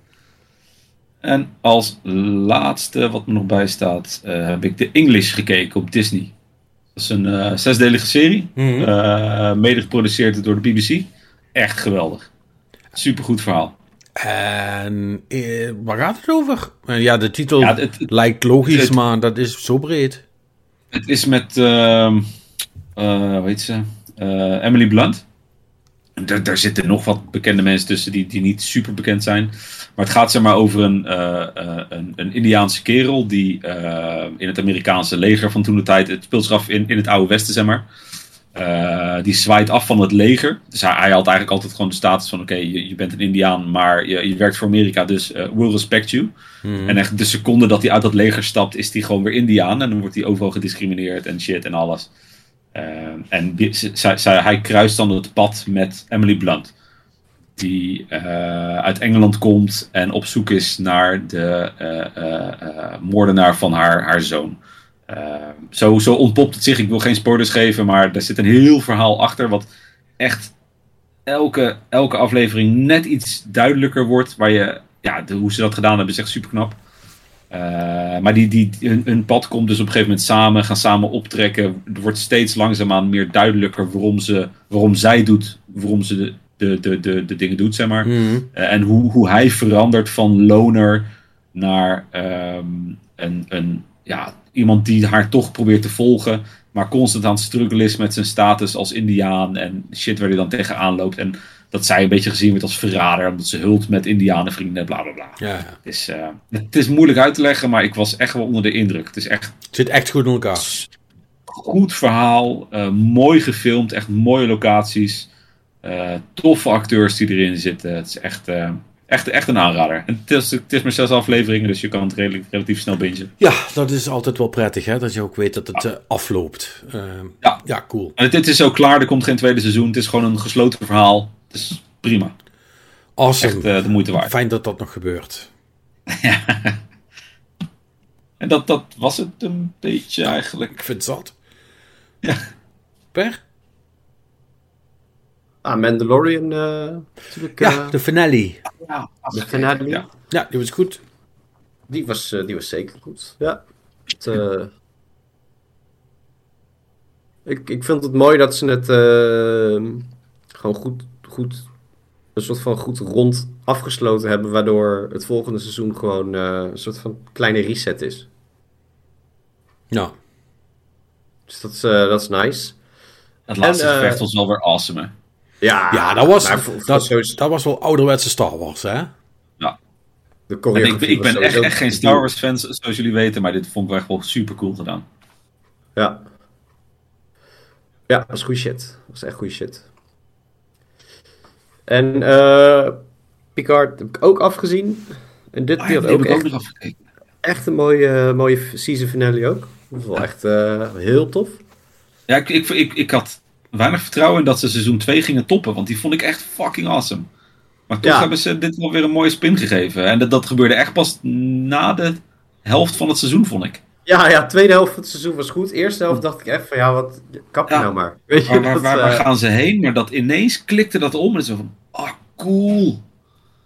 En als laatste wat me nog bij staat, eh, heb ik de English gekeken op Disney. Dat is een zesdelige serie. Eh, mede geproduceerd door de BBC. Echt geweldig. Supergoed verhaal.
En eh, waar gaat het over? Eh, ja, de titel
Ja, het- het-
lijkt logisch,
het-
maar dat is zo breed.
Het is met, ehm eh, ze? Emily Blunt. Daar, daar zitten nog wat bekende mensen tussen die, die niet super bekend zijn. Maar het gaat zeg maar over een, een, een Indiaanse kerel die in het Amerikaanse leger van toen de tijd, het speelt zich af in, in het oude westen zeg maar. Eh, die zwaait af van het leger. Dus hij, hij had eigenlijk altijd gewoon de status van: oké, je, je bent een Indiaan, maar je, je werkt voor Amerika, dus eh we'll respect you. En echt de seconde dat hij uit dat leger stapt, is hij gewoon weer Indiaan. En dan wordt hij overal gediscrimineerd en shit en alles. Eh, en hij kruist dan het pad met Emily Blunt. Die uit Engeland komt en op zoek is naar de moordenaar van haar, haar zoon. Eh, zo, zo ontpopt het zich. Ik wil geen spoilers geven, maar er zit een heel verhaal achter. Wat echt elke, elke aflevering net iets duidelijker wordt. Waar je, ja, de, hoe ze dat gedaan hebben is echt super knap. maar die, die, hun, hun pad komt dus op een gegeven moment samen, gaan samen optrekken. Er wordt steeds langzaamaan meer duidelijker waarom, ze, waarom zij doet, waarom ze de, de, de, de, de dingen doet, zeg maar.
Mhm.
Eh, en hoe, hoe hij verandert van loner naar ehm, een, een, ja, iemand die haar toch probeert te volgen, maar constant aan het struggelen is met zijn status als Indiaan en shit waar hij dan tegenaan loopt. En dat zij een beetje gezien wordt als verrader, omdat ze hult met Indianenvrienden en bla bla bla.
Ja, ja.
Het, is, eh, het is moeilijk uit te leggen, maar ik was echt wel onder de indruk. Het is echt
Het zit echt goed in elkaar.
goed verhaal, eh, mooi gefilmd, echt mooie locaties, eh, toffe acteurs die erin zitten. Het is echt, echt, echt een aanrader. En het is, het is maar zes afleveringen, dus je kan het redelijk, relatief snel bingen.
Ja, dat is altijd wel prettig, hè? Dat je ook weet dat het eh, afloopt. Eh,
Ja.
ja, cool.
En dit is ook klaar, er komt geen tweede seizoen. Het is gewoon een gesloten verhaal. Het is prima.
Awesome.
Echt eh, de moeite waard.
Fijn dat dat nog gebeurt.
En dat, dat was het een beetje eigenlijk.
Ik vind het zat.
Ja.
Per?
Ah, Mandalorian eh natuurlijk.
Ja,
eh,
de finale.
Ja,
de finale.
Ja.
Ja, die was goed.
Die, was, eh, die was zeker goed. Ja. Het, eh, ik, ik vind het mooi dat ze het eh, gewoon goed, goed, een soort van goed rond afgesloten hebben, waardoor het volgende seizoen gewoon eh, een soort van kleine reset is.
Ja.
Dus dat is, eh, dat is nice.
Het laatste
En,
gevecht was wel weer awesome. hè.
Ja,
Ja, dat was,
maar voor- voor
dat,
sowieso-
dat was wel ouderwetse Star Wars, hè?
de
En ik, ben echt, geen. Star Wars fan, zoals jullie weten, maar dit vond ik wel echt wel super cool gedaan.
Ja. Ja, dat was goede shit. Dat was echt goede shit. En eh Picard heb ik ook afgezien. En dit
Ah, ja,
had
die
ook
heb ik ook
echt,
nog
echt een mooie, mooie season finale ook. Dat was wel echt eh, heel tof.
Ja, ik, ik, ik, ik had weinig vertrouwen in dat ze seizoen 2 gingen toppen, want die vond ik echt fucking awesome. Maar toch
Ja.
hebben ze dit wel weer een mooie spin gegeven. En dat, dat gebeurde echt pas na de helft van het seizoen, vond ik.
Ja, ja, tweede helft van het seizoen was goed. Eerste helft dacht ik echt van, ja, wat, kap je
Ja.
nou maar. Weet je,
Waar, waar,
dat,
waar, waar
eh,
gaan ze heen? Maar dat ineens klikte dat om en zo van, ah, cool.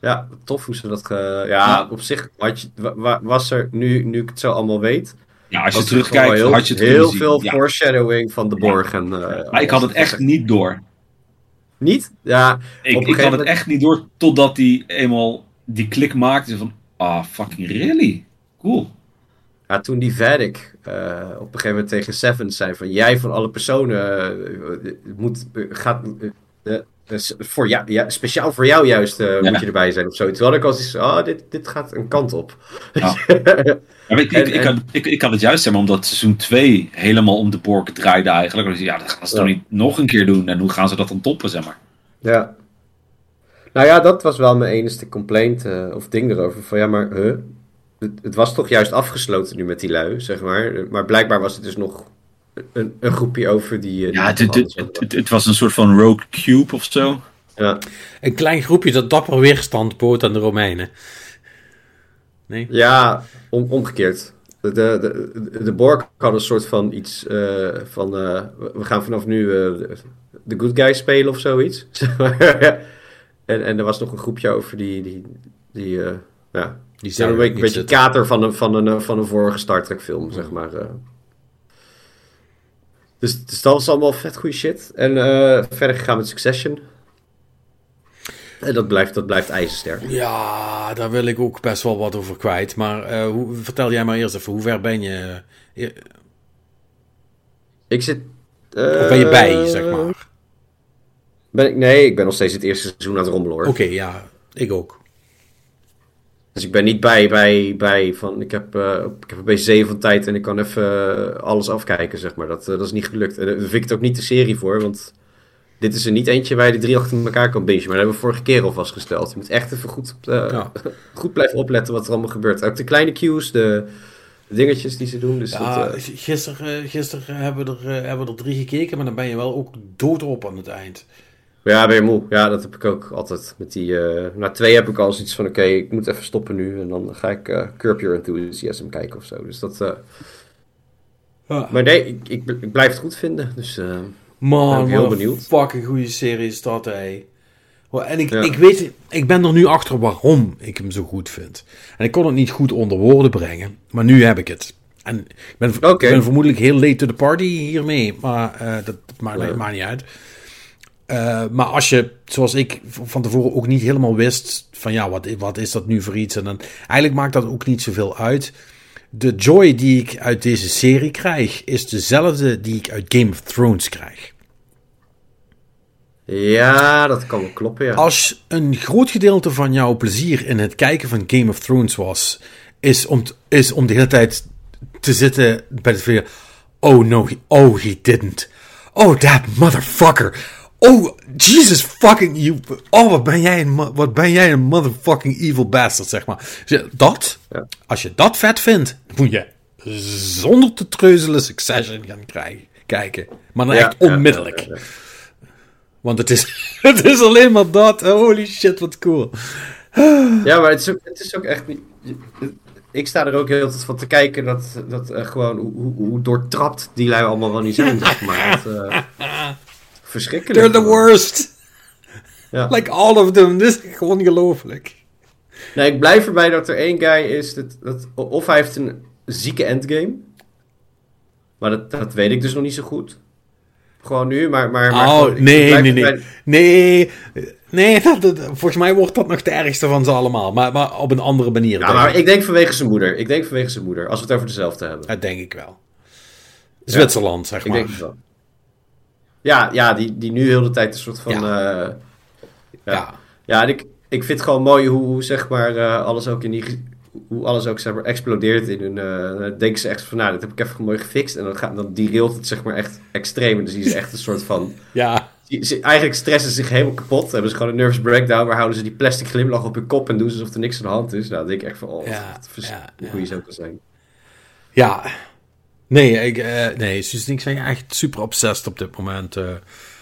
Ja, tof hoe ze dat... ja,
Ja.
op zich had je, was er, nu, nu ik het zo allemaal weet...
Ja, als je
er
terugkijkt,
heel,
had je het
heel
zien.
veel
Ja.
foreshadowing van de Borg. En, eh,
Maar ik had het echt niet door.
Niet? Ja,
Ik, ik had het echt niet door totdat hij eenmaal die klik maakte van, ah, fucking really? Cool.
Ja, toen die Vadik eh, op een gegeven moment tegen Seven zei van jij van alle personen eh, moet, gaat, dus voor jou, ja, speciaal voor jou juist eh,
Ja.
moet je erbij zijn of zo. Had ik al zoiets oh, dit, dit gaat een kant op.
Ja.
En-
ik, had, ik, het juist zeg maar, omdat seizoen 2 helemaal om de Borg draaide eigenlijk. Dus ja, dat gaan ze toch niet nog een keer doen. En hoe gaan ze dat dan toppen, zeg maar.
ja. Nou ja, dat was wel mijn enige complaint eh, of ding erover. Van ja, maar huh? het, het was toch juist afgesloten nu met die lui, zeg maar. Maar blijkbaar was het dus nog een, een groepje over die... eh,
Ja, het, was een soort van rogue cube of zo.
ja.
Een klein groepje dat dapper weerstand bood aan de Romeinen. Nee?
Ja, om, omgekeerd. De, de, de, de Borg had een soort van iets eh, van... eh, we gaan vanaf nu eh, de, de good guy spelen of zoiets. En, en er was nog een groepje over die... die, die eh, ja,
Die
zijn een beetje, kater van een, van, een, van een vorige Star Trek film, zeg maar. Dus, dus dat was allemaal vet goede shit. En eh, verder gegaan met Succession. En dat blijft, dat blijft ijzersterk.
Ja, daar wil ik ook best wel wat over kwijt. Maar eh, hoe, vertel jij maar eerst even, hoe ver ben je? eh,
Ik zit...
Of ben je bij, zeg maar?
Ben ik, nee, ik ben nog steeds het eerste seizoen aan het rommelen hoor.
Oké, ja, ik ook.
Dus ik ben niet bij, bij, bij van ik heb, eh, ik heb een beetje zeven van tijd en ik kan even eh, alles afkijken, zeg maar. Dat, eh, dat is niet gelukt. En daar vind ik het ook niet de serie voor, want dit is er niet eentje waar je de drie achter elkaar kan bingen. Maar dat hebben we vorige keer al vastgesteld. Je moet echt even goed,
Ja.
goed blijven opletten wat er allemaal gebeurt. Ook de kleine cues, de, de dingetjes die ze doen. Dus
Ja,
dat,
gisteren, gisteren hebben, we er, hebben we er drie gekeken, maar dan ben je wel ook doodop aan het eind.
Ja, ben je moe. Ja, dat heb ik ook altijd. Met die, eh na twee heb ik al zoiets van, oké, ik moet even stoppen nu. En dan ga ik eh Curb Your Enthusiasm kijken of zo. Dus dat... eh. Maar nee, ik, ik, ik blijf het goed vinden. Dus
Man,
ben ik heel benieuwd.
fucking goede serie is dat, hé. En ik,
Ja.
ik weet, ik ben er nu achter waarom ik hem zo goed vind. En ik kon het niet goed onder woorden brengen, maar nu heb ik het. En ik ben,
Oké.
ik ben vermoedelijk heel late to the party hiermee, maar dat, dat maakt,
Ja.
maakt niet uit. Eh, maar als je, zoals ik van tevoren ook niet helemaal wist van ja, wat, wat is dat nu voor iets? En dan, eigenlijk maakt dat ook niet zoveel uit. De joy die ik uit deze serie krijg, is dezelfde die ik uit Game of Thrones krijg.
ja, dat kan wel kloppen, ja.
Als een groot gedeelte van jouw plezier in het kijken van Game of Thrones was, is om, is om de hele tijd te zitten bij het video. Oh no, he- oh he didn't. Oh that motherfucker. Oh Jesus fucking you. Oh wat ben jij een, wat ben jij een motherfucking evil bastard zeg maar. Dat,
Ja.
als je dat vet vindt, moet je zonder te treuzelen Succession gaan krijgen, kijken. Maar dan
Ja,
echt onmiddellijk.
ja.
Want het is, het is alleen maar dat. Holy shit, wat cool.
Ja, maar het is ook, het is ook echt niet... Ik sta er ook heel tijd van te kijken dat, dat gewoon hoe, hoe, doortrapt die lui allemaal wel niet zijn, zeg maar. Eh, verschrikkelijk.
They're the worst.
Ja.
Like all of them. Dit is gewoon ongelooflijk.
Nee, ik blijf erbij dat er één guy is, dat, dat, of hij heeft een zieke endgame. Maar dat, dat weet ik dus nog niet zo goed. Gewoon nu, maar... maar, maar
Oh,
gewoon, ik
nee, nee, nee. Nee, nee dat, dat- volgens mij wordt dat nog de ergste van ze allemaal. Maar, maar op een andere manier.
Ja,
denk
maar
ik.
ik denk vanwege zijn moeder. Ik denk vanwege zijn moeder, als we het over dezelfde hebben.
Dat denk ik wel. Zwitserland, zeg
Ik
maar.
denk het wel. Ja, ja die, die nu heel de tijd een soort van... Ja, ja.
Ja.
ja en ik, ik vind het gewoon mooi hoe, hoe zeg maar, eh, alles ook in die... Hoe alles ook zeg maar, explodeert in hun... eh, dan denken ze echt van, nou, dat heb ik even mooi gefixt. En dan, gaat, dan derailt het zeg maar echt extreem. En dan zie je ze echt een soort van...
Ja.
Eigenlijk stressen ze zich helemaal kapot. Hebben ze gewoon een nervous breakdown. Maar houden ze die plastic glimlach op hun kop en doen ze alsof er niks aan de hand is. Nou, dan denk ik echt van, oh,
Ja, ja,
hoe
ja.
je zo kan zijn.
Ja. Nee, ik, eh, nee, Suus ik zijn echt super obsessed op dit moment. eh.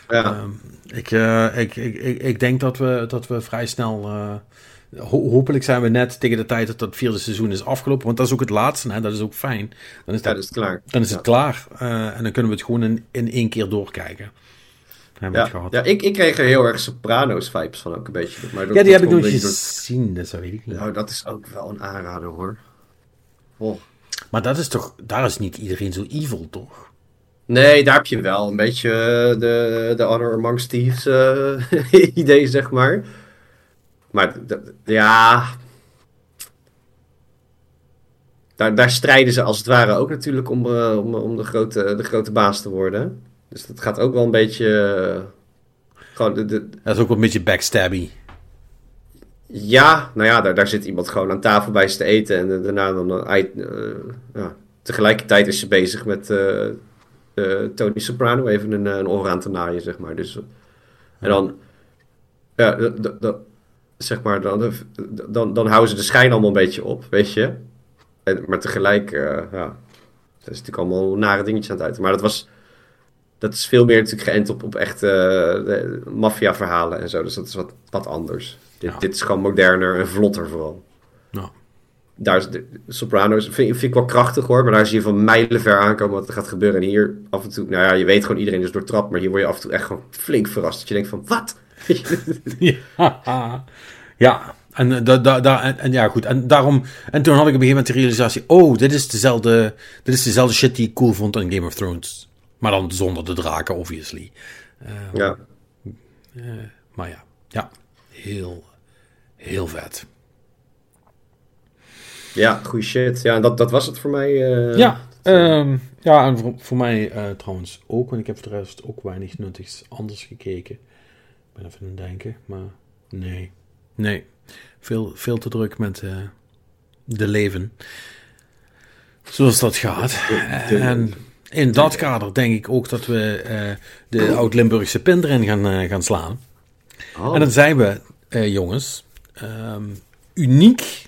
Ja,
Ehm, ik, eh, ik, ik, ik, ik denk dat we, dat we vrij snel. ho- hopelijk zijn we net tegen de tijd dat dat vierde seizoen is afgelopen. Want dat is ook het laatste, hè? dat is ook fijn. Dan is,
ja,
dat,
is klaar.
dan is
ja.
het klaar. en dan kunnen we het gewoon in, in één keer doorkijken.
Ja, ik, ik kreeg er heel erg Sopranos vibes van ook een beetje. Maar
Ja, die heb ik nog niet gezien, dus dat weet ik niet.
Nou, dat is ook wel een aanrader hoor. Oh.
Maar dat is toch, daar is niet iedereen zo evil, toch?
Nee, daar heb je wel een beetje eh, de, de Honor Amongst Thieves eh, idee, zeg maar. Maar ja... Daar, daar strijden ze als het ware ook natuurlijk om, eh, om, om de, grote, de grote baas te worden. Dus dat gaat ook wel een beetje... gewoon de, de,
Dat is ook wel een beetje backstabby.
Ja, nou ja, daar, daar zit iemand gewoon aan tafel bij ze te eten. En eh, daarna dan... eh, ja. Tegelijkertijd is ze bezig met Tony Soprano even een, een oor aan te naaien, zeg maar. Dus, en dan... Ja, zeg maar, dan, dan, dan houden ze de schijn allemaal een beetje op, weet je. En, maar tegelijk, eh, ja... Dat is natuurlijk allemaal nare dingetjes aan het uiten. Maar dat was... Dat is veel meer natuurlijk geënt op, op echte eh, maffia-verhalen en zo. Dus dat is wat, wat anders. Dit,
Ja.
dit is gewoon moderner en vlotter vooral.
Ja.
Daar is de, Sopranos vind, vind ik wel krachtig hoor, maar daar zie je van mijlenver aankomen wat er gaat gebeuren. En hier af en toe, nou ja, je weet gewoon iedereen is doortrapt, maar hier word je af en toe echt gewoon flink verrast. Dat je denkt van, wat?
Ja, ja. En, eh, da, da, da, en, en ja, goed. En daarom. En toen had ik op een gegeven moment de realisatie: oh, dit is dezelfde. Dit is dezelfde shit die ik cool vond aan Game of Thrones. Maar dan zonder de draken, obviously. Eh,
Ja.
Maar ja, ja, heel, heel vet.
Ja, goede shit. Ja, en dat, dat was het voor mij. eh.
ja, ehm, ja, en voor, voor mij eh, trouwens ook, want ik heb voor de rest ook weinig nuttigs anders gekeken. Ik ben even aan het denken, maar nee. Nee, veel, veel te druk met eh, de leven. Zoals dat gaat. En in dat kader denk ik ook dat we eh, de Oud-Limburgse pin erin gaan, eh, gaan slaan.
Oh.
En dan zijn we, eh, jongens, ehm, uniek.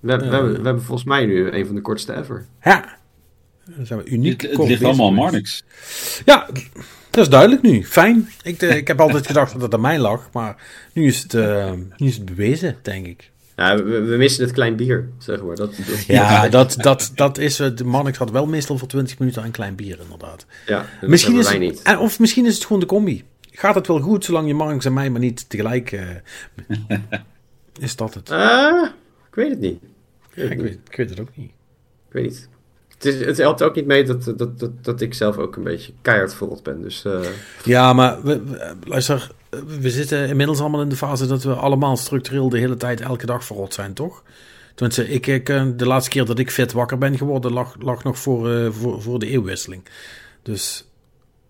we, hebben- we, hebben, we hebben volgens mij nu een van de kortste ever.
Ja, dan zijn we uniek.
Het, ligt allemaal aan. Marnix.
Ja, dat is duidelijk nu. Fijn. Ik, ik heb altijd gedacht dat het aan mij lag, maar nu is het, nu is het bewezen, denk ik.
Ja, we, we missen het klein bier, zeg maar. Dat, dat,
Ja, dat, dat, dat is het. De Mannix had wel meestal voor 20 minuten aan klein bier, inderdaad.
ja, dat
Misschien is,
niet.
en- of misschien is het gewoon de combi. Gaat het wel goed, zolang je Marnix en mij maar niet tegelijk... eh, is dat het?
Ah, ik weet het niet.
Ja, ik, weet, ik weet het ook niet.
Ik weet niet. Het, is, het helpt ook niet mee dat, dat, dat, dat ik zelf ook een beetje keihard verrot ben. Dus eh,
Ja, maar we, we- luister, we zitten inmiddels allemaal in de fase dat we allemaal structureel de hele tijd elke dag verrot zijn, toch? Tenminste, ik, ik, eh, de laatste keer dat ik fit wakker ben geworden lag, lag nog voor, eh, voor, voor de eeuwwisseling. Dus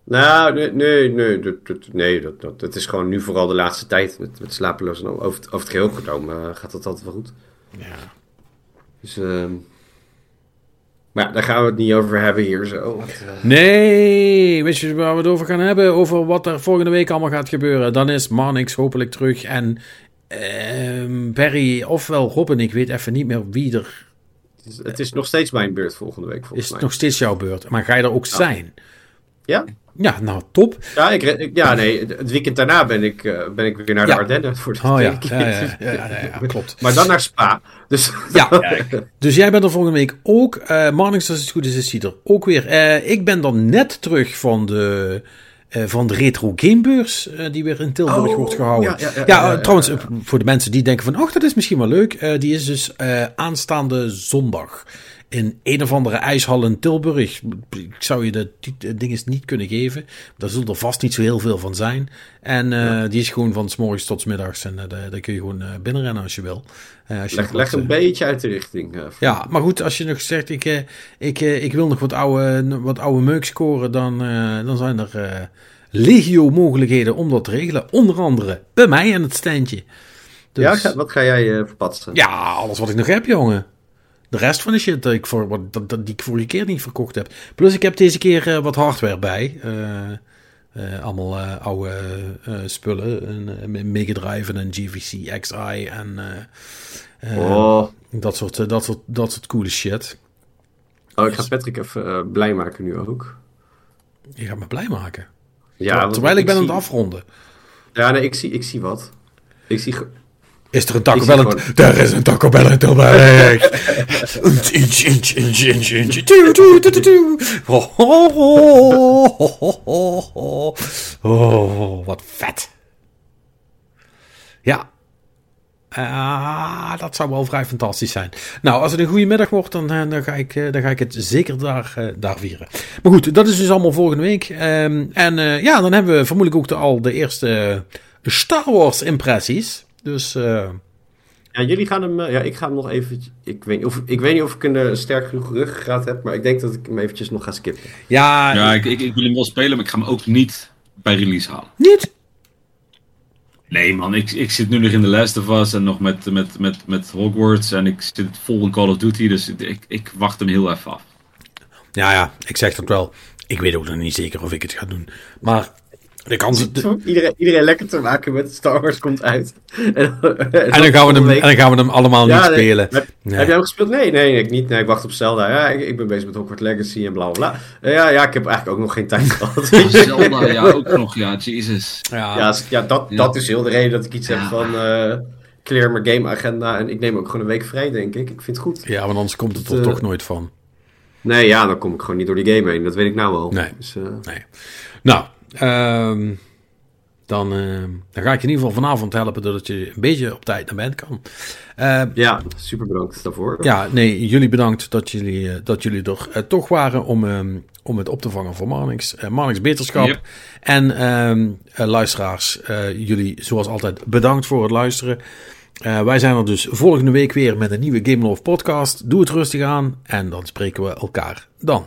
nou, nee, nee, nee, dat, dat- nee dat, dat, dat is gewoon nu vooral de laatste tijd met, met slapeloos en over, het- over het geheel genomen gaat dat altijd wel goed.
ja.
Dus, ehm, maar daar gaan we het niet over hebben hier zo. eh,
Nee, weet je waar we het over gaan hebben? Over wat er volgende week allemaal gaat gebeuren. Dan is Marnix hopelijk terug en ehm Perry, ofwel Robin, ik weet even niet meer wie er...
het, is, het is nog steeds mijn beurt volgende week volgens
Is het
mij.
nog steeds jouw beurt? Maar ga je er ook zijn?
Ja?
Ja, nou, top.
Ja, ik, ja, nee, het- weekend daarna ben ik, eh, ben ik weer naar de
Ja.
Ardennen voor de
Oh ja, ja, ja, ja, ja, ja, klopt.
Maar dan naar Spa. Dus
Ja, dus jij bent er volgende week ook. Eh Marnix, als het goed is, is hij er ook weer. Eh, ik ben dan net terug van de, van de retro gamebeurs die weer in Tilburg
Oh,
wordt gehouden.
ja,
Ja,
ja, ja, ja, ja,
trouwens, voor de mensen die denken van, ach, dat is misschien wel leuk. die is dus aanstaande zondag in een of andere ijshal in Tilburg. Ik zou je de tit- dingen niet kunnen geven. Daar zullen er vast niet zo heel veel van zijn. En eh, die is gewoon van s morgens tot s middags. En eh, daar, kun je gewoon eh, binnenrennen als je wil. Eh, als je
leg,
nog
leg
wat,
een
eh,
beetje uit de richting. eh,
ja, maar goed, als je nog zegt, ik, eh, ik, eh, ik wil nog wat oude, wat oude meuk scoren, dan, eh, dan zijn er eh, legio mogelijkheden om dat te regelen. Onder andere bij mij en het standje. Dus,
Ja, wat ga jij eh verpatsen?
ja, alles wat ik nog heb, jongen. De rest van de shit dat ik voor, wat, dat, dat- die ik vorige keer niet verkocht heb. Plus ik heb deze keer eh, wat hardware bij. Eh, eh, allemaal oude spullen. Een Mega Drive en een GVC XI en
Oh.
dat, soort, dat, soort, dat soort coole shit.
oh, ik ga Patrick even blij maken nu ook.
Je gaat me blij maken.
Ja,
Terwijl ik ben aan het afronden.
Ja, nee, ik zie, ik zie wat. Ik zie...
Is er een Taco Bell?
gewoon-
Er is een Taco Bell in Tilburg. Oh, wat vet. Ja. Ah, dat zou wel vrij fantastisch zijn. Nou, als het een goede middag wordt, dan, eh, dan, ga, ik, eh, dan ga ik het zeker daar, eh, daar vieren. Maar goed, dat is dus allemaal volgende week. Ehm, en eh, ja, dan hebben we vermoedelijk ook de, al de eerste Star Wars impressies. Dus eh,
Ja, jullie gaan hem... eh, ja, ik ga hem nog even... Ik weet, niet of, ik weet niet of ik een eh, sterk genoeg ruggengraat heb, maar ik denk dat ik hem eventjes nog ga skippen.
ja,
Ja, ik, ik, ik wil hem wel spelen, maar ik ga hem ook niet bij release halen.
niet.
Nee man, ik, ik zit nu nog in The Last of Us en nog met, met, met, met Hogwarts en ik zit vol in Call of Duty, dus ik, ik wacht hem heel even af.
Ja, ja, ik zeg dat wel. Ik weet ook nog niet zeker of ik het ga doen. Maar de kans... de-
Iedereen, iedereen lekker te maken met Star Wars komt uit. en,
en, dan gaan we hem, en dan gaan we hem allemaal niet
nee.
spelen.
Heb,
Nee.
heb jij hem gespeeld? Nee, nee, ik niet. Nee, ik wacht op Zelda. Ja, ik, ik ben bezig met Hogwarts Legacy en bla bla bla. Eh, Ja, ja, ik heb eigenlijk ook nog geen tijd gehad.
Zelda, ja, ook nog, ja, Jesus.
Ja,
Ja, dat,
Ja.
dat is heel de reden dat ik iets heb van eh clear mijn game agenda. En ik neem ook gewoon een week vrij, denk ik. Ik vind het goed.
ja, want anders komt het er
Het, eh,
toch nooit van.
Nee, ja, dan kom ik gewoon niet door die game heen. Dat weet ik nou wel.
Nee.
Dus,
Nee. Nou, ehm, dan, ehm, dan ga ik je in ieder geval vanavond helpen doordat je een beetje op tijd naar bed kan. Eh,
ja, super bedankt daarvoor.
ja, nee, jullie bedankt dat jullie, eh, dat jullie er eh, toch waren om, ehm, om het op te vangen voor Marnix. Marnix Beterschap.
Yep.
En ehm, eh, luisteraars, eh, jullie zoals altijd bedankt voor het luisteren. Eh, wij zijn er dus volgende week weer met een nieuwe Game Love podcast. Doe het rustig aan en dan spreken we elkaar dan.